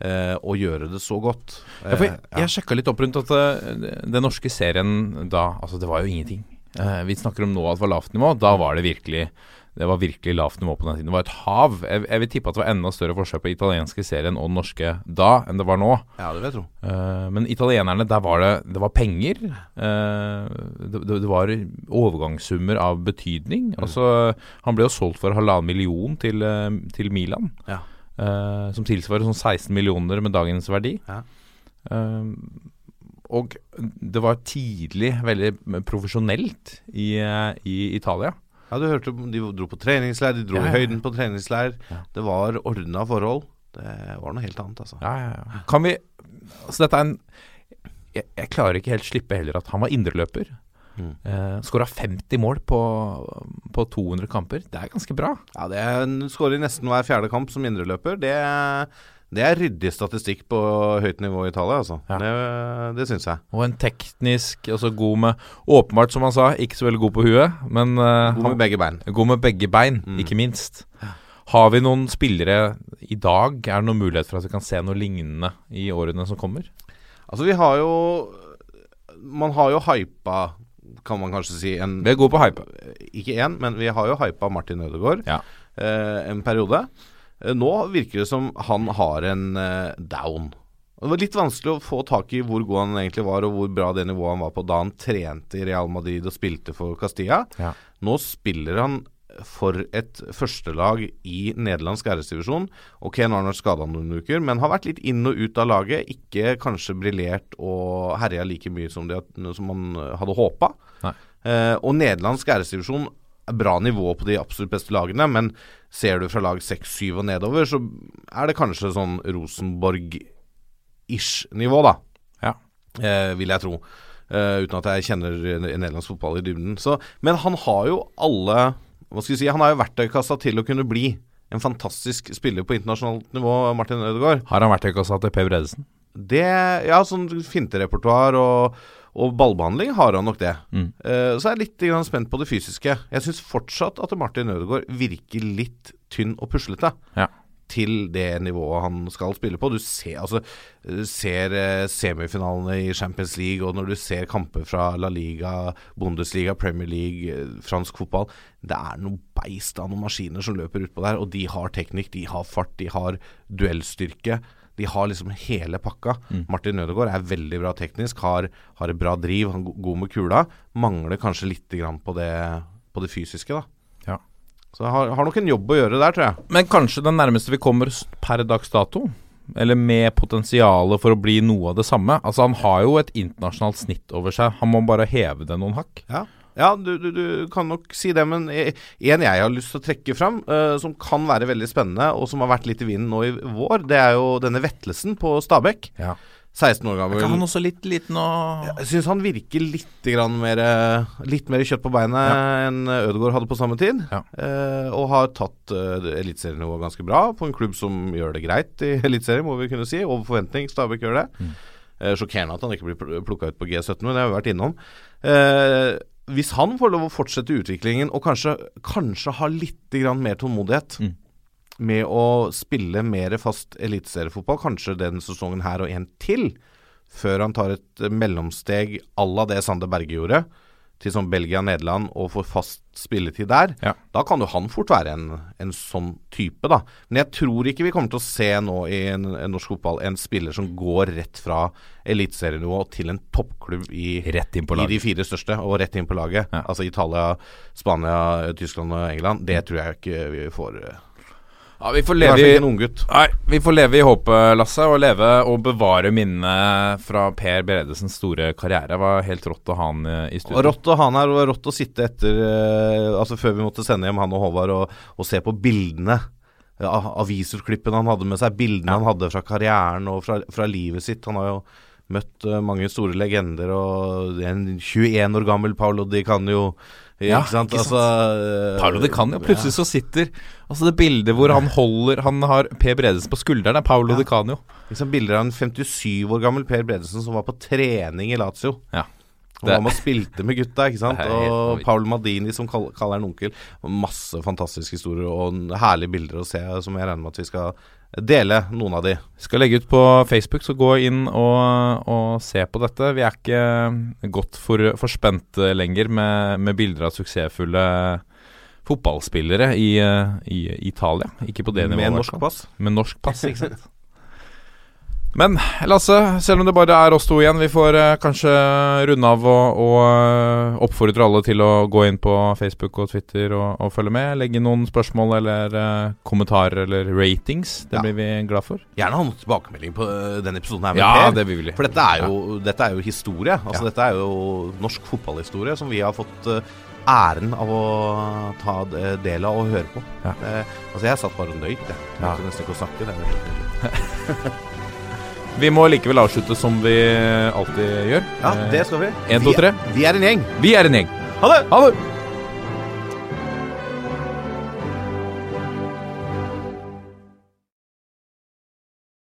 G: Eh, og gjøre det så godt.
E: Ja, for jeg,
G: Eh,
E: jeg sjekka litt opp rundt at eh, den norske serien da Altså, det var jo ingenting. Eh, vi snakker om nå at det var lavt nivå. Da var det virkelig Det var virkelig lavt nivå på den tiden. Det var et hav. Jeg, jeg vil tippe at det var enda større forskjell på italienske serien og den norske da enn det var nå.
G: ja, det vil jeg tro.
E: Uh, men italienerne, der var det Det var penger. Uh, det, det, det var overgangssummer av betydning. Altså, han ble jo solgt for halvannen million til, eh, til Milan.
G: Ja.
E: Eh, som tilsvarer sånn 16 millioner med dagens verdi.
G: Ja.
E: Uh, og det var tidlig veldig profesjonelt i, eh, i Italia.
G: Ja, du hørte De dro på treningsleir, de dro
E: Ja, ja,
G: i høyden på treningsleir. Det var ordna forhold. Det var noe helt annet, altså.
E: Ja, ja, ja. Kan vi Altså, dette er en jeg, jeg klarer ikke helt slippe heller at han var indreløper.
G: Mm.
E: Uh, Skåra 50 mål på, på 200 kamper. Det er ganske bra.
G: Ja, det er skårer i nesten hver fjerde kamp som indreløper. Det, det er ryddig statistikk på høyt nivå i Italia, altså.
E: Ja.
G: Det, det syns jeg.
E: Og en teknisk altså god med Åpenbart, som han sa, ikke så veldig god på huet, men uh,
G: God med begge bein.
E: God med begge bein,
G: Mm.
E: ikke minst. Har vi noen spillere i dag? Er det noen mulighet for at vi kan se noe lignende i årene som kommer?
G: Altså, vi har jo Man har jo hypa, kan man kanskje si, en
E: Vi er gode på hype.
G: Ikke én, men vi har jo hypa Martin Ødegaard
E: Ja.
G: eh, en periode. Eh, nå virker det som han har en eh, down. Det var litt vanskelig å få tak i hvor god han egentlig var, og hvor bra det nivået han var på da han trente i Real Madrid og spilte for Castilla.
E: Ja.
G: Nå spiller han for et førstelag i nederlandsk æresdivisjon. Ok, nå har han vært skada noen uker, men har vært litt inn og ut av laget. Ikke kanskje briljert og herja like mye som, det, som han hadde håpa. Eh, og nederlandsk æresdivisjon er bra nivå på de absolutt beste lagene, men ser du fra lag 6-7 og nedover, så er det kanskje sånn Rosenborg-ish nivå, da.
E: Ja.
G: Eh, vil jeg tro. Eh, uten at jeg kjenner nederlandsk fotball i dybden. Så, men han har jo alle Hva skal vi si Han har jo verktøykassa til å kunne bli en fantastisk spiller på internasjonalt nivå, Martin Ødegaard.
E: Har han verktøykassa til Per Bredesen?
G: Det Ja, sånn finterepertoar og, og ballbehandling har han nok det.
E: Mm.
G: Eh, så er jeg litt spent på det fysiske. Jeg syns fortsatt at Martin Ødegaard virker litt tynn og puslete.
E: Ja.
G: Til det nivået han skal spille på. Du ser, altså, du ser eh, semifinalene i Champions League, og når du ser kamper fra La Liga, Bundesliga, Premier League, eh, fransk fotball Det er noe beist av noen maskiner som løper utpå der, og de har teknikk, de har fart, de har duellstyrke. De har liksom hele pakka. Martin Ødegaard er veldig bra teknisk, har, har et bra driv, han er god med kula. Mangler kanskje litt grann på det, på det fysiske, da.
E: Ja.
G: Så har, har nok en jobb å gjøre der, tror jeg.
E: Men kanskje den nærmeste vi kommer per dags dato? Eller med potensialet for å bli noe av det samme? Altså Han har jo et internasjonalt snitt over seg. Han må bare heve det noen hakk.
G: Ja, ja du, du, du kan nok si det, men eh, en jeg har lyst til å trekke fram, uh, som kan være veldig spennende, og som har vært litt i vinden nå i vår, det er jo denne Vetlesen på Stabekk.
E: Ja.
G: 16 år gammel.
E: Kan han også litt liten og
G: Jeg syns han virker litt, grann mer, eh, litt mer kjøtt på beinet enn Ødegaard hadde på samme tid.
E: Ja.
G: Eh, og har tatt uh, eliteserienivået ganske bra på en klubb som gjør det greit i eliteserien, må vi kunne si. Over forventning. Stabæk gjør det.
E: Mm.
G: Eh, sjokkerende at han ikke blir plukka ut på G17, men det har vi vært innom. Eh, hvis han får lov å fortsette utviklingen og kanskje, kanskje ha litt grann mer tålmodighet
E: Mm.
G: med å spille mer fast eliteseriefotball, kanskje den sesongen her og en til, før han tar et mellomsteg à la det Sander Berge gjorde, til sånn Belgia-Nederland og får fast spilletid der,
E: Ja.
G: da kan jo han fort være en, en sånn type, da. Men jeg tror ikke vi kommer til å se nå i en, en norsk fotball en spiller som går rett fra eliteserienivå til en toppklubb i, i de fire største, og rett inn på laget.
E: Ja.
G: Altså Italia, Spania, Tyskland og England. Det tror jeg ikke vi får.
E: Ja, vi får leve i. Nei, vi får leve i håpet, Lasse, og leve og bevare minnet fra Per Bredesens store karriere. Det var helt rått å ha han eh, i
G: Og
E: studio.
G: rått å ha han her, og rått å sitte etter eh, Altså før vi måtte sende hjem han og Håvard, og, og se på bildene. Ja, avisutklippene han hadde med seg, bildene han hadde fra karrieren og fra, fra livet sitt. Han har jo møtt eh, mange store legender, og en 21 år gammel Paolo Di Canio.
E: Ja,
G: ikke sant?
E: ikke sant?
G: Altså,
E: Paolo Di Canio. Plutselig så sitter Altså det bildet hvor han holder Han har Per Bredesen på skulderen, er Paolo de Canio.
G: Liksom bilder av en 57 år gammel Per Bredesen som var på trening i Lazio.
E: Ja.
G: Og var med spilte med gutta, ikke sant. Og. Paul Madini som kaller, kaller han onkel. Masse fantastiske historier og herlige bilder å se, som jeg regner med at vi skal dele noen av de.
E: Skal legge ut på Facebook, så gå inn og, og se på dette. Vi er ikke godt for, for spent lenger med, med bilder av suksessfulle fotballspillere i, i Italia. Ikke på det nivået.
G: Med norsk pass.
E: Med norsk pass, ikke sant. Men Lasse, selv om det bare er oss to igjen, vi får eh, kanskje runde av og, og eh, oppfordre alle til å gå inn på Facebook og Twitter og, og følge med. Legge noen spørsmål eller eh, kommentarer eller ratings. Det
G: Ja.
E: blir vi glad for.
G: Gjerne ha noen tilbakemelding på øh, denne episoden her med
E: Ja,
G: Per.
E: det vil vi.
G: For dette er jo, dette er jo historie. Altså
E: Ja.
G: Dette er jo norsk fotballhistorie som vi har fått uh, æren av å ta del av og høre på.
E: Ja.
G: Det, altså Jeg satt bare og nøyt, jeg.
E: Ja.
G: nesten ikke å snakke. Det er helt.
E: Vi må likevel avslutte som vi alltid gjør.
G: Ja, det skal vi.
E: En, to,
G: Vi-
E: tre.
G: Vi er en gjeng.
E: Vi er en gjeng.
G: Ha det!
E: Ha det!